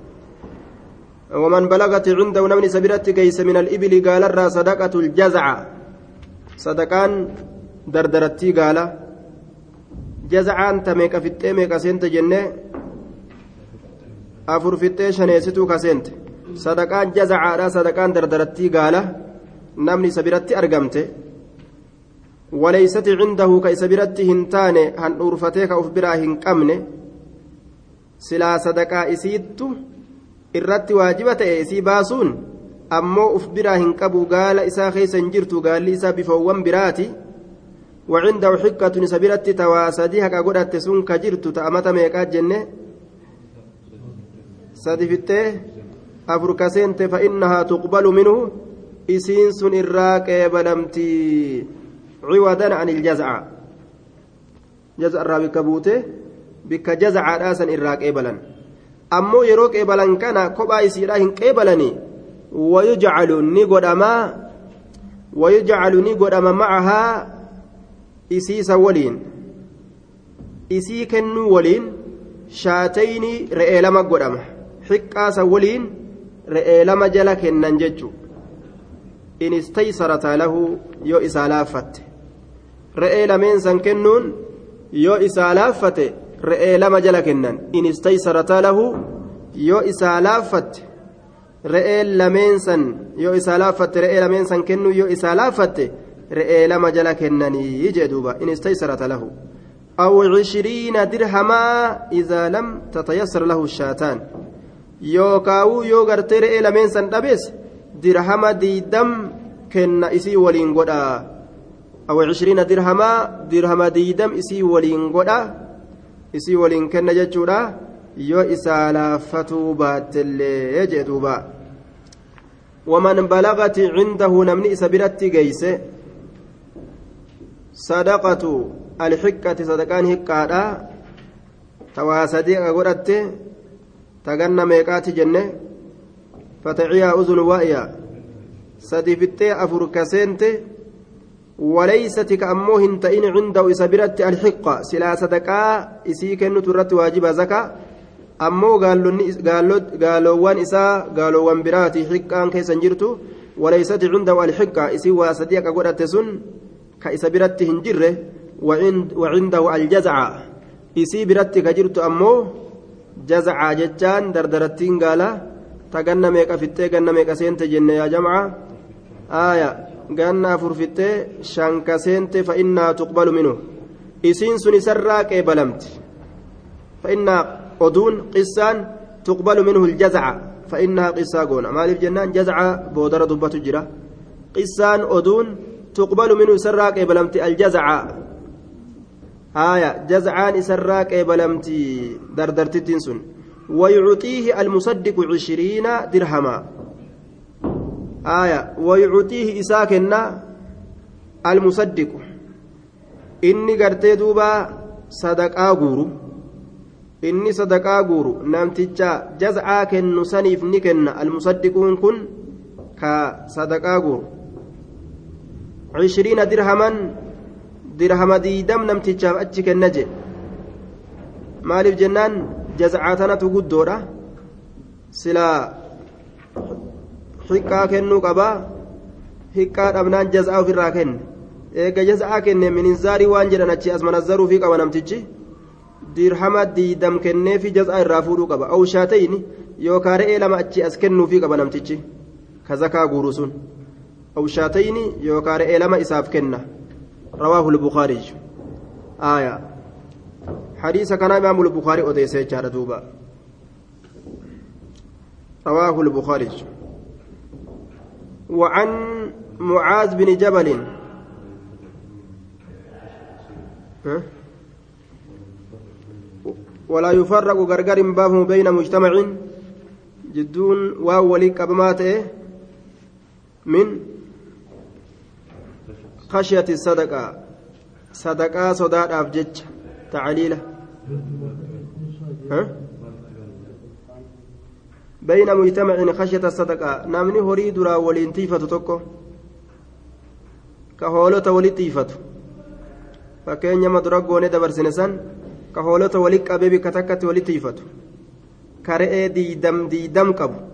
ومن بلغت عنده نمني سبيرت جيس من الإبل قال الرا صدقة الجزع صدقان دردرتي قال ta meeqa fixxee meeqa seente jennee afur fixxee shaneessituu ka seente sadaqaan jazacaadha sadaqaan dardarattii gaala namni isa biratti argamte waleeysati cindahu ka isa biratti hin taane handhuurfatee ka uf biraa hin qabne silaa sadaqaa isiittu irratti waajiba ta'e isii baasuun ammoo uf biraa hin qabu gaala isaa keessa hin jirtu gaalli isaa bifoowwan biraati وعنده حكة سبيرت تواسدي هكا قدرت سن كجرت تأمت ميقات جنة سدفته أفركسنت فإنها تقبل منه إسين سن إراك بلمتي. عودا عن الجزع. جزع الرابي كبوته بك جزع راسا إراك إبلا أمو يروك إبلا كان كبا إسيراهن إبلني ويجعل نقود أما ويجعل نقود أما معها isiisa waliin isii kennuu waliin shaatayni re'ee godhama xiqqaasa waliin re'ee lama jala kennan jechu in istaysarata lahu yoo isaa laaffatte re'ee lameen san kennuun yoo isaa laaffate re'ee lama jala kennan in istaysarata lahu yoo isaa laaffatte re'ee lameen san yoo isaa laaffatte re'ee lameen san kennuu yoo isaa laaffatte re'ee lama jala kennanii jee duuba in istaysarata lahu aw cishiriina dirhamaa idaa lam tatayassar lahu shaataan yookaawuu yoo gartee re'ee lameen san dhabees dirhama diidam kenna isii waliin godha. Aw cishiriina dirhamaa dirhama diidam isii waliin godha. Isii waliin kenna jechuudha. Yoo isaa laaffatuu baattellee jee duuba. Waman balagati cindahu namni isa biratti geeyse sadaqatu alxiqqati sadaqaan hiqqaadha. Tawaa sadiqa godhatte taganna meeqaati jenne? Fataciyaa uzunu waa'iya sadi fixxee afur kaseente وليست كأمو هنتئن عنده إسابرت الحقة سلا صدقاء إسي كنت رت واجب زكاة أمو قالوان إسا قالوان براتي حقا كيسا جرتو وليست عنده الحقة إسي وصديق قرأت سن كإسابرت هنجره وعند وعنده الجزع إسي برت كجرت أمو جزع ججان دردرتين قالا تغنى ميكا فتة غنى ميكا jazacaa jechaan dardarattiin gaala ta ganna meeqa fixxee ganna meeqa seente jenne yaa jama'a aaya ganna afur fixxee shanka seente fa'innaa tuqbalu minu. Isiin sun isarraa qeebalamti fa'innaa oduun qissaan tuqbalu minhu ljazaca fa'innaha qissaa goona. Maaliif jennaan? Jazaca boodara dubbatu jira. Qissaan oduun tuqbalu minhu isarraa qeebalamti aljazaca. Haaya jazacaan isarraa qeebalamti dardartittiin sun. ويعطيه المصدق عشرين درهما آية ويعطيه إساكنا المصدق إني قرتي دوبا صدقا غورو إني صدقا غورو نمتجا جزعا كن سنيف نكن المصدقون كن كصدقا غورو عشرين درهما درهم ديدم نمتجا أتشك النجي maaliif jennaan jazcaatanatu guddoodha silaa hiqqaa kennuu qabaa hiqqaa dhabnaan jaz'aa ofirraa kenne eega jaz'aa kenne mininzaarii waan jedhan achi as manazzaruufii qaba namtichi dirhama diidam kenneefi jaz'aa irraa fuudhuu qaba awshaatayni yookaan re'ee lama achi as kennuufii qaba namtichi ka zakaa guuru sun awshaatayni yookaan re'ee lama isaaf kenna rawaahu lbukaariy aayaa حديث كان إمام البخاري أديس جار دوبا. رواه البخاري. وعن معاذ بن جبل. ولا يفرق غرغر بابه بين مجتمع جدون واو وليك أبمات من خشية الصدقة. صدقة صداق أفجج تعليلة. ها؟ بين مجتمع خشية الصدقة. نامني هوري درا ولين تيفة تكو كهولة ولي تيفة. فكين يما درا قوني دبر سنسان. كهولة ولي قبيبي كتكت ولي تيفة. كرئي ديدم ديدم قبو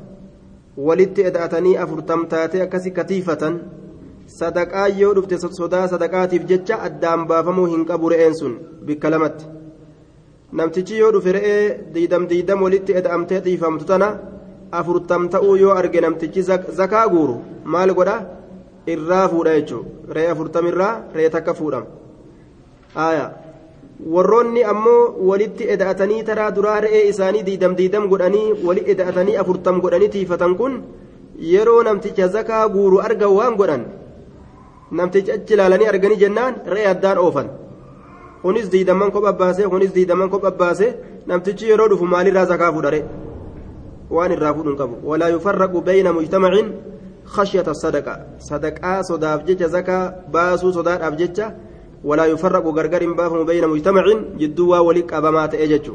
walitti eda'atanii afurtam taatee akkasi katiifatan sadaqaa yoo dhufte sodaa sadaqaatiif jecha addaan baafamuu hin qabu re'een sun bikka lamatti namtichi yoo dhufe re'ee diidam diidam walitti eda'amtee dhiifamtu tana afurtam ta'uu yoo arge namtichi zakaa guuru maal godha irraa fuudha jechuudha re'ee afurtamirraa re'ee takka fuudhama warroonni ammoo walitti eda'atanii taraa duraa re'ee isaanii diidam diidam godhanii wali eda'atanii afurtam godhanii tiifatan kun yeroo namticha zakaa guuru argan waan godhan namticha achi ilaalanii arganii jennaan re'ee addaan oofan kunis diidaman kopha baase kunis diidaman kopha baase namtichi yeroo dhufu maalirraa zakaa fuudhare waan irraa fuudhuun qabu walaa yufarraqu bayna mujtamacin khashyata sadaqa sadaqaa sodaaf jecha zakaa baasuu sodaadhaaf jecha ولا يفرق غرغر بافم بين مجتمع جدوا ولي قبما تأججو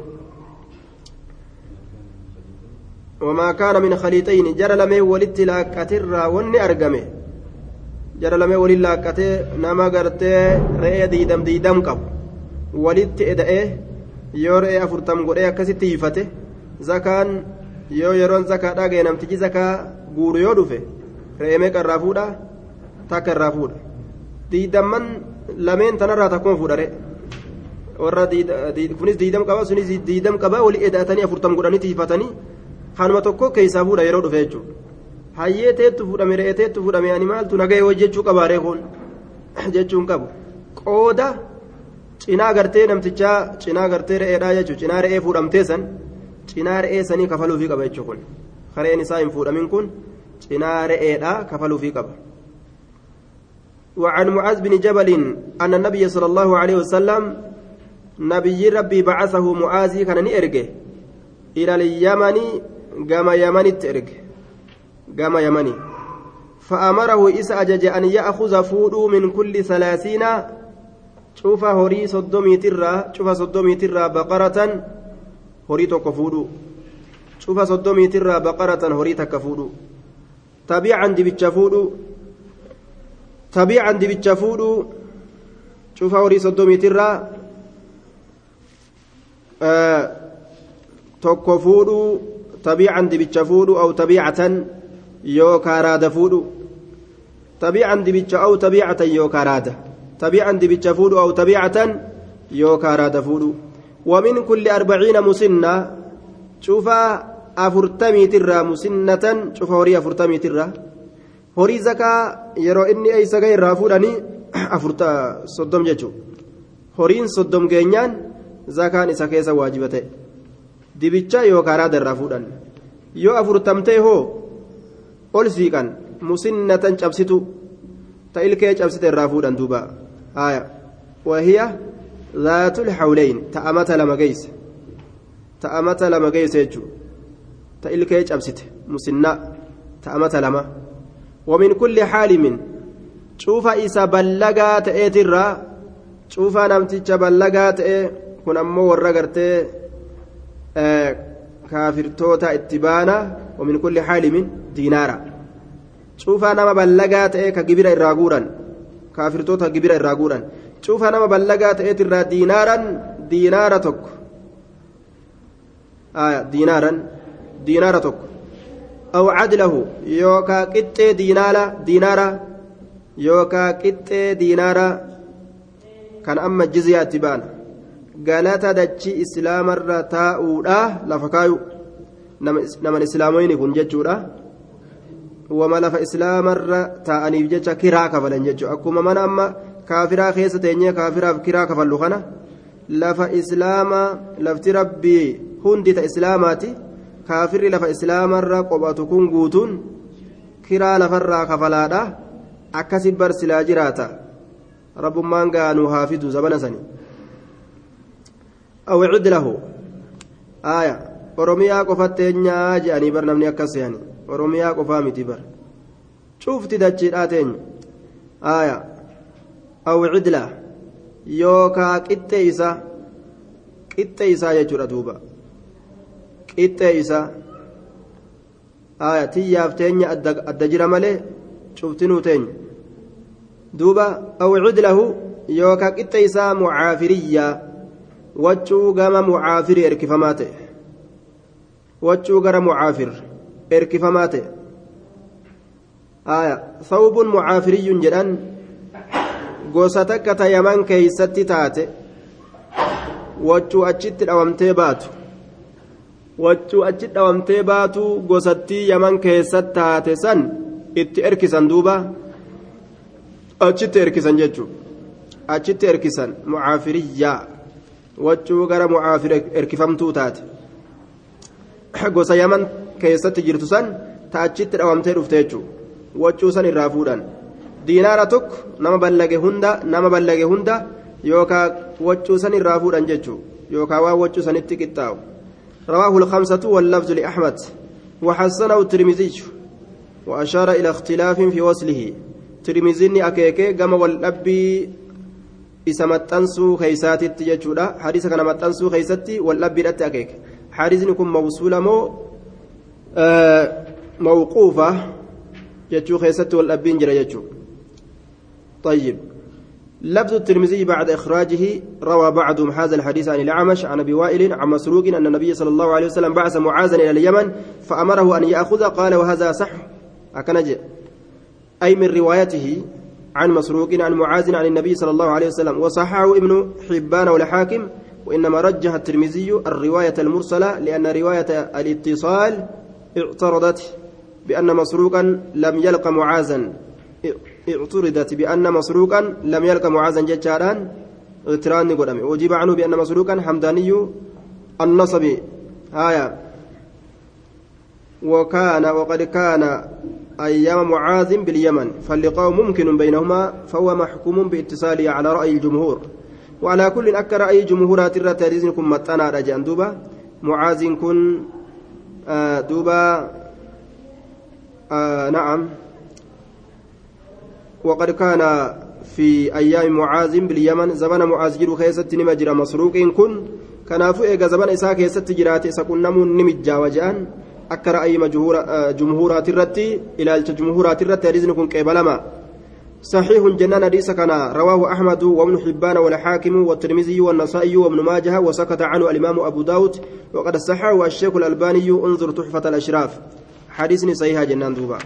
وما كان من خليطين جرى لمي ولدت لاكتر وني أرقمه جرى لمي ولي لاكته نما غرتي رئي ديدم ديدم قب ولدت إدئه yoo re'ee afurtam godhee akkasitti hiifate zakaan yoo yeroon zakaa dhaga'e namtichi zakaa guuru yoo dhufe re'ee meeqa irraa fuudha takka irraa fuudha diidamman lameen tanarraa takkuma fuudhare warra kunis diidam qaba sunis diidam qaba walii eda'atanii afurtam godhanii tiifatanii kanuma tokko keessaa fuudha yeroo dhufe jechuudha hayyee teettu fuudhame re'ee teettu fuudhame ani maaltu nagahee hojjechuu qabaaree kun jechuun qabu qooda cinaa gartee namtichaa cinaa gartee re'eedhaa jechuudha cinaa re'ee fuudhamtee san cinaa re'ee sanii kafaluufii qaba jechuudha kun kareen isaa hin fuudhamin kun cinaa re'eedhaa kafaluufii qaba. وعن معاذ بن جبل أن النبي صلى الله عليه وسلم نبي ربي بعثه معاذ كان نئرجه إلى اليمن قام يمن ترك قام يمني. فأمره إس أجج أن يأخذ فودو من كل ثلاثين. شوف هوري صدومي ترى شوف صدومي ترى بقرة هوري تكفودو شوف صدومي ترى بقرة هوري تكفودو تبيعا دبتش فودو تبيعا دبتش فودو شوف هوري صدومي ترى آه tokko fuudhuu tabiican dibicha fuudhu aw tabiicatan yookaa raada fuudhu tabiican dibicha aw tabiicatan yookaa raada tabiican dibicha fuudhu aw tabiicatan yookaa raada fuudhu ومن كل أربعين مسنة شوفا أفرتمي ترى مسنة شوفا هوري أفرتمي ترى هوري زكا يرو إني أي سكا يرافودني أفرتا صدم جتشو هورين صدم جينيان زكا نسكيسا واجبته dibicha yookaan raada irraa fuudhan yoo afurtamtee hoo ol siiqan musinnatan cabsitu ta ilkee cabsite irraa fuudhan duuba haaya wahiya ta amata lama geeyse jechuudha ta ilkee cabsite musinnaa ta amata lama ومن كل حالم cuufa isa ballagaa ta'eetirraa cuufa namticha ballagaa ta'e kun ammoo warra gartee kaafirtoota itti baana ومن كل diinaara. Cuufaa nama ballagaa ta'e ka gibira irraa guuran kaafirtoota gibira irraa guuran. Cuufaa nama ballagaa ta'eetirraa diinaaran diinaara tokko. Diinaaran diinaara tokko. Aw cadlahu yookaa qixxee diinaala diinaara yookaa qixxee diinaara. Kan amma jizyaatti ba'an galata dachi islaamarra taa'uudhaa lafa kaayu. Naman islaamoyni kun jechuudha wama lafa islaamarra taa'aniif jecha kiraa kafalan jechuudha. Akkuma mana amma kaafiraa keessa teenyee kaafiraaf kiraa kafallu kana lafa islaamaa lafti rabbii hundi ta islaamaati. Kaafirri lafa islaamarra qophatu kun guutuun kiraa lafarraa kafalaadha. Akkasi barsilaa jiraata. Rabbummaan gaanuu haafidu zabana sani. Awwicid lahu. Aaya. Oromiyaa qofa teenyaa je'anii bar namni akkas se'anii. جاني بر نمني أكس يعني أروميا قفا متي بر شوفت دجي آتين آية أو عدله يوكا قتيسا قتيسا يجرى دوبا قتيسا آية تياف تنيا أدجر مالي شوفتنو تنيا دوبا أو عدله يوكا قتيسا معافريا wachuu gama mucaafiri erkifamaa ta'e. Wachuu gara mucaafir erkifamaa ta'e aya thawbun mucaafiriyyun jedhan gosa takka ta yaman keeysatti taate wachuu achitti dhawamtee baatu wachuu achi dhawamtee baatu gosattii yaman keessatti taate san itti erkisan duuba achitti erkisan jechuu achitti erkisan mucaafiriyyaa wachuu gara mucaafira erkifamtuu taate gosa yaman keessatti jirtu san ta achitti dhawamtee dhufte jechuudha wachuu san irraa fuudhan diinaara tokko nama ballage hunda nama ballage hunda yookaan wachuu san irraa fuudhan jechuudha yookaan waan wachuu sanitti qixxaa'u رواه الخمسة واللفظ لأحمد وحسنه الترمذي وأشار إلى اختلاف في وصله ترمذي أكيكي قام والأبي isa maxxansuu keeysaatitti jechuudha hadiisa kana maxxansuu keeysatti waldhabbiidhatti akeeke hadiisni kun mawsuula moo mawquufa jechuu keessatti waldhabbiin jira jechuu طيب. لفظ الترمذي بعد إخراجه روى بعضهم هذا الحديث عن الأعمش عن أبي وائل عن مسروق أن النبي صلى الله عليه وسلم بعث معاذا إلى اليمن فأمره أن يأخذ قال وهذا صح؟ أكنج. أي من روايته عن مسروق عن معاذ عن النبي صلى الله عليه وسلم. وصححه ابن حبان والحاكم وإنما رجح الترمذي الرواية المرسلة لأن رواية الاتصال اعترضت بأن مسروقا لم يلق معاذا. اعترضت بأن مسروقا لم يلق معاذا ججاران اغتران قدامي وجيب عنه بأن مسروقا حمداني النصبي آية. وكان وقد كان أيام معاذ باليمن. فاللقاء ممكن بينهما فهو محكوم بإتصاله على رأي الجمهور. وعلى كل أكر رأي جمهورات الرتاريزن كم متنا رجان دوبا mucaaziin kun duuba na'am وقد كان في أيام معاذ باليمن زمن معاذ جرو خيست نمجر مسروق كن. كنافو إيغا زمن إسا خيست جرات إسا كنمو نمجا وجان أكر أي جمهورات الرتي إلى الجمهورات الرتي رزن كن كيبلما. صحيح جنان حديث كان رواه أحمد وابن حبان والحاكم والترمذي والنسائي وابن ماجه وسكت عنه الإمام أبو داود وقد صححه الشيخ الألباني انظر تحفة الأشراف. حديث صحيح جنان دوبا.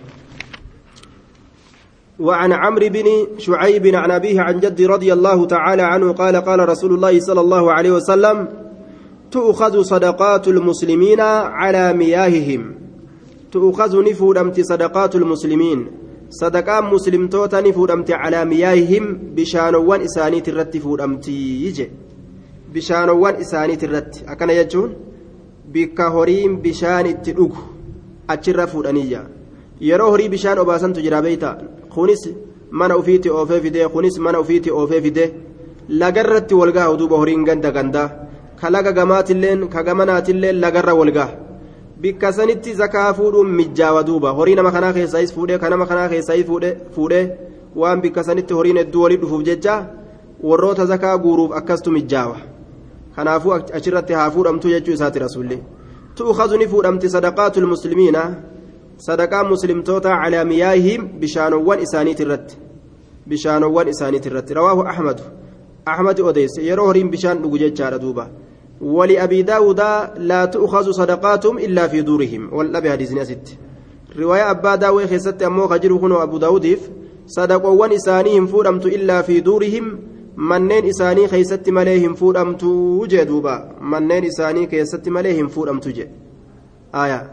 وعن عمرو بن شعيب عن أبيه عن جد رضي الله تعالى عنه قال قال رسول الله صلى الله عليه وسلم تؤخذ صدقات المسلمين على مياههم. تؤخذ نفودمت صدقات المسلمين. صدقاء مسلم توتا نفودمت على مياههم بشانوان إساني ترت فودمت يجي بشانوان إساني ترت أكن يجون بك هوريم بشان التلوك أتشر فودانية yeroo horii bishaan obaasantu jira beeyta kunis mana ufiitti oofee fidee kunis mana ufiitti oofee fidee lagarratti walgaha duuba horiin ganda gandaa ka laga gamaatilleen ka gamanaatilleen lagarra walgaha bikka sanitti zakaa fuudhuun mijjaawa duuba horii nama kanaa keessaayis fuudhee ka nama kanaa keessaayis fuudhee waan bikka sanitti horiin hedduu walii dhufuuf jecha warroota zakaa guuruuf akkastu mijjaawa kanaafuu achirratti haa fuudhamtu jechuu isaati rasuulli tu'ukazu ni fuudhamti sadaqaatul muslimiina sadaqaa muslimtoota calaa miyaahihim bishaanowwan isaaniit irratti bishaanowwan isaaniit irratti rawaahu ahmadu ahmadi odeyse yeroo horiin bishaan dhugu jechaadha duuba ولأبي داود لا تؤخذ صدقاتهم إلا في دورهم والأبي حديث نسيت رواية أبا داوي خيست أمو خجر أبو داوديف صدقوا إسانيهم فورمت إلا في دورهم keeysatti malee hin fuudhamtu jee duuba manneen isaanii keessatti malee hin fuudhamtu jee aayaa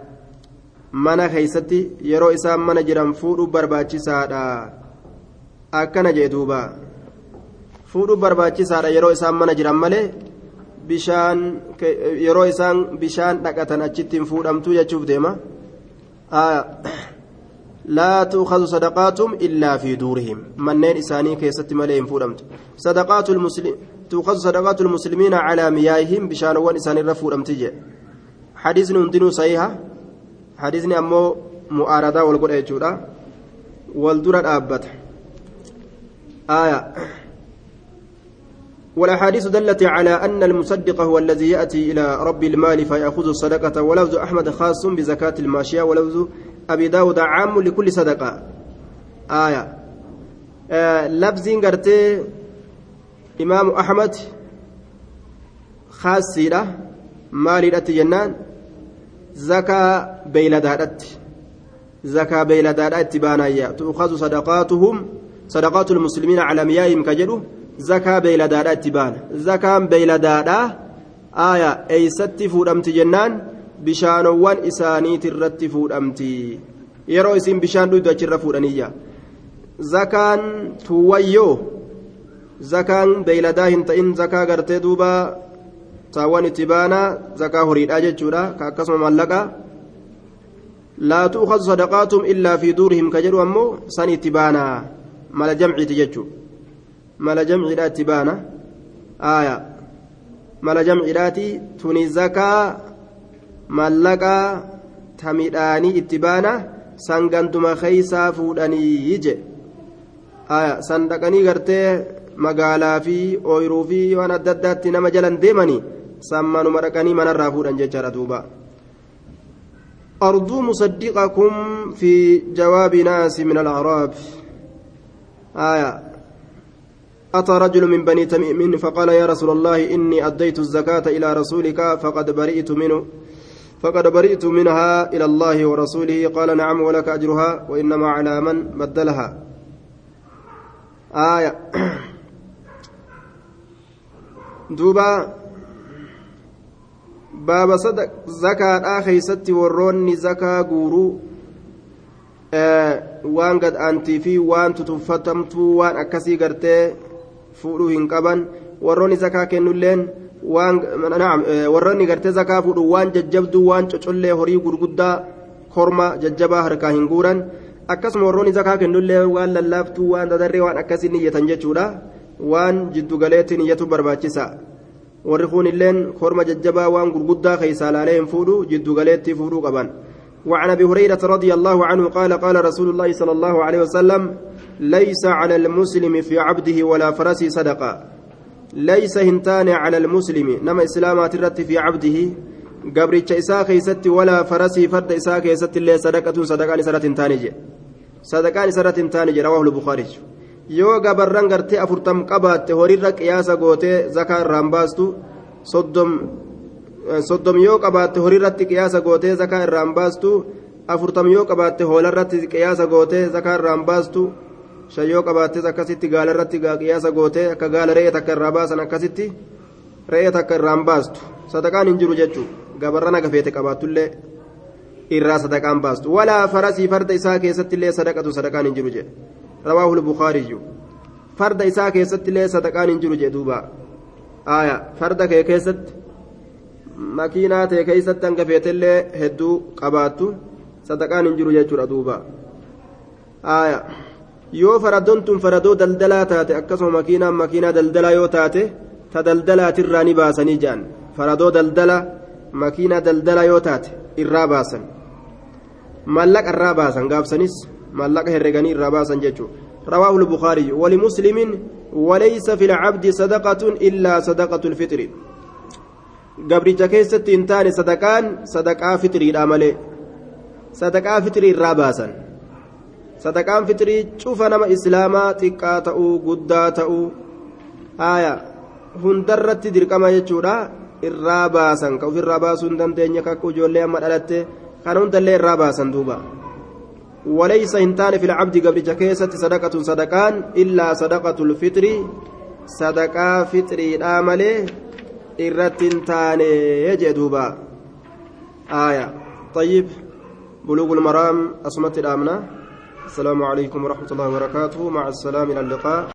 mana keeysatti yeroo isaan mana jiran fuudhu barbaachisaadha akkana jee duuba fuudhu barbaachisaadha yeroo isaan mana jiran malee bishaan yeroo isaan bishaan dhaqatan achitti hin fuudhamtu jechuuf deema. لا تؤخذ صدقاتهم إلا في دورهم منين إساني كيست مليهم فورمت صدقات المسلم تؤخذ صدقات المسلمين على مياههم بشان وان إساني رفور أمتجي حديث نندنو صحيحة حديثني أمو مؤارضة والقول أيجورا والدرة أبت آية والأحاديث دلت على أن المصدق هو الذي يأتي إلى رب المال فيأخذ الصدقة ولفظ أحمد خاص بزكاة الماشية ولفظ أبي داود عام لكل صدقة. آية. آه لفظين قرتي إمام أحمد خاصيرة مالي جنان. زكاة بيلدادت زكاة بيلدادت بانايا. تؤخذ صدقاتهم صدقات المسلمين على مياههم كجدو. Zakaa beeyladaadhaa itti baana zakaan beeyladaadhaa aaya eeysatti fuudhamti jennaan bishaanowwan isaaniit irratti fuudhamti yeroo isin bishaan dhuydu achirra fuudhaniyya zakaan tuwwayyoo zakaan beeyladaa hin ta'in zakaa gartee duuba taawwan itti baanaa zakaa horiidhaa jechuudha ka akkasuma mallaqa laa tu'khadu sadaqaatum illaa fi duurihim ka jedhu ammoo san itti baanaa mala jamciiti jechuudha mala jamciidhaatti baana aaya mala jamciidhaati tuni zakaa mallaqaa ta midhaanii itti baana san ganduma keeysaa fuudhanii je aaya san dhaqanii gartee magaalaa fi ooyiruu fi waan adda addaatti nama jalan deemanii san manuma dhaqanii manarraa fuudhan jechaadha duuba أرجو مصدقكم في جواب ناس من الأعراب آية أتى رجل من بني تميم فقال يا رسول الله إني أديت الزكاة إلى رسولك فقد برئت منه فقد برئت منها إلى الله ورسوله. قال نعم ولك أجرها وإنما على من بدلها. آية. دوبا. باب صدق. زكاة آخي ستي وروني زكاة قورو. آه وان قد أنتي في وان تتفتمتو وان أكسي قرتي. Fuudhuu hin qaban warroonni zakaa kennulleen warroonni gartee zakaa fuudhu waan jajjabduu waan cocollee horii gurguddaa korma jajjabaa harkaa hin guuran akkasuma warroonni zakaa kennullee waan lallaaftuu waan dadarree waan akkasii niyyatan jechuudha waan jiddugaleetti niyyatu barbaachisa warri kun korma jajjabaa waan gurguddaa keeysaa laalee hin fuudhu jiddu galeetti fuudhuu qaban وعن ابي هريره رضي الله عنه قال قال رسول الله صلى الله عليه وسلم ليس على المسلم في عبده ولا فرسه صدقه ليس هنتان على المسلم nama islaamaa tarratti في عبده gabricha isaa keessatti ولا فرسي farda isaa keessatti اللي صدقة صدقان سرة تانجي صدقان سرة تانجي رواه البخاري yoo gabarran gartee afurtam qabaatte horiirra qiyaasa gootee zakaa irraan baastu soddom yoo qabaatte horiirratti qiyaasa gootee zakaa irraan baastu afurtam yoo qabaatte hoolarratti qiyaasa gootee zakaa irraan baastu shan yoo qabaattes akkasitti gaalarratti qiyaasa gootee akka gaala re'ee takka irraa baasan akkasitti re'ee takka irraan baastu sadaqaan hin jiru jechuudha gabarran agafeete qabaattullee irraa sadaqaan baastu walaa farasii farda isaa keessatti illee sadaqatu sadaqaan hin jiru jedhe رواه البخاري فرد إساء كيست لي صدقان إن جرج دوبا آية فرد كي كيست مكينة كيست تنكفيت لي هدو قباتو صدقان إن جرج دوبا آية yoo faraddoon tun faradoo daldalaa taate akkasuma makiinaan makiinaa daldalaa yoo taate ta daldalaatirraa ni baasanii jedhan faradoo daldala makiinaa daldalaa yoo taate irraa baasan maallaqa irraa baasan gaafsanis maallaqa herreganii irraa baasan jechuudha رواه البخاري ولمسلم وليس في العبد صدقة إلا صدقة الفطر قبرجة كيست انتان صدقان صدقاء فطري الأمل صدقاء فطري الراباسا صدقان فطري شوف نما إسلاما تقا تأو قدا تأو آية هندرت درقما يجورا irraa baasan ka ofirraa baasuu hin dandeenye kakka ijoollee amma dhalatte kan hundallee irraa baasan duuba. وليس هنتان في العبد قبل جكيسة صدقة صدقان إلا صدقة الفطر صدقة فطري الآمل إرتنتان يجدوبا آية طيب بلوغ المرام أصمت الآمنة السلام عليكم ورحمة الله وبركاته. مع السلام إلى اللقاء.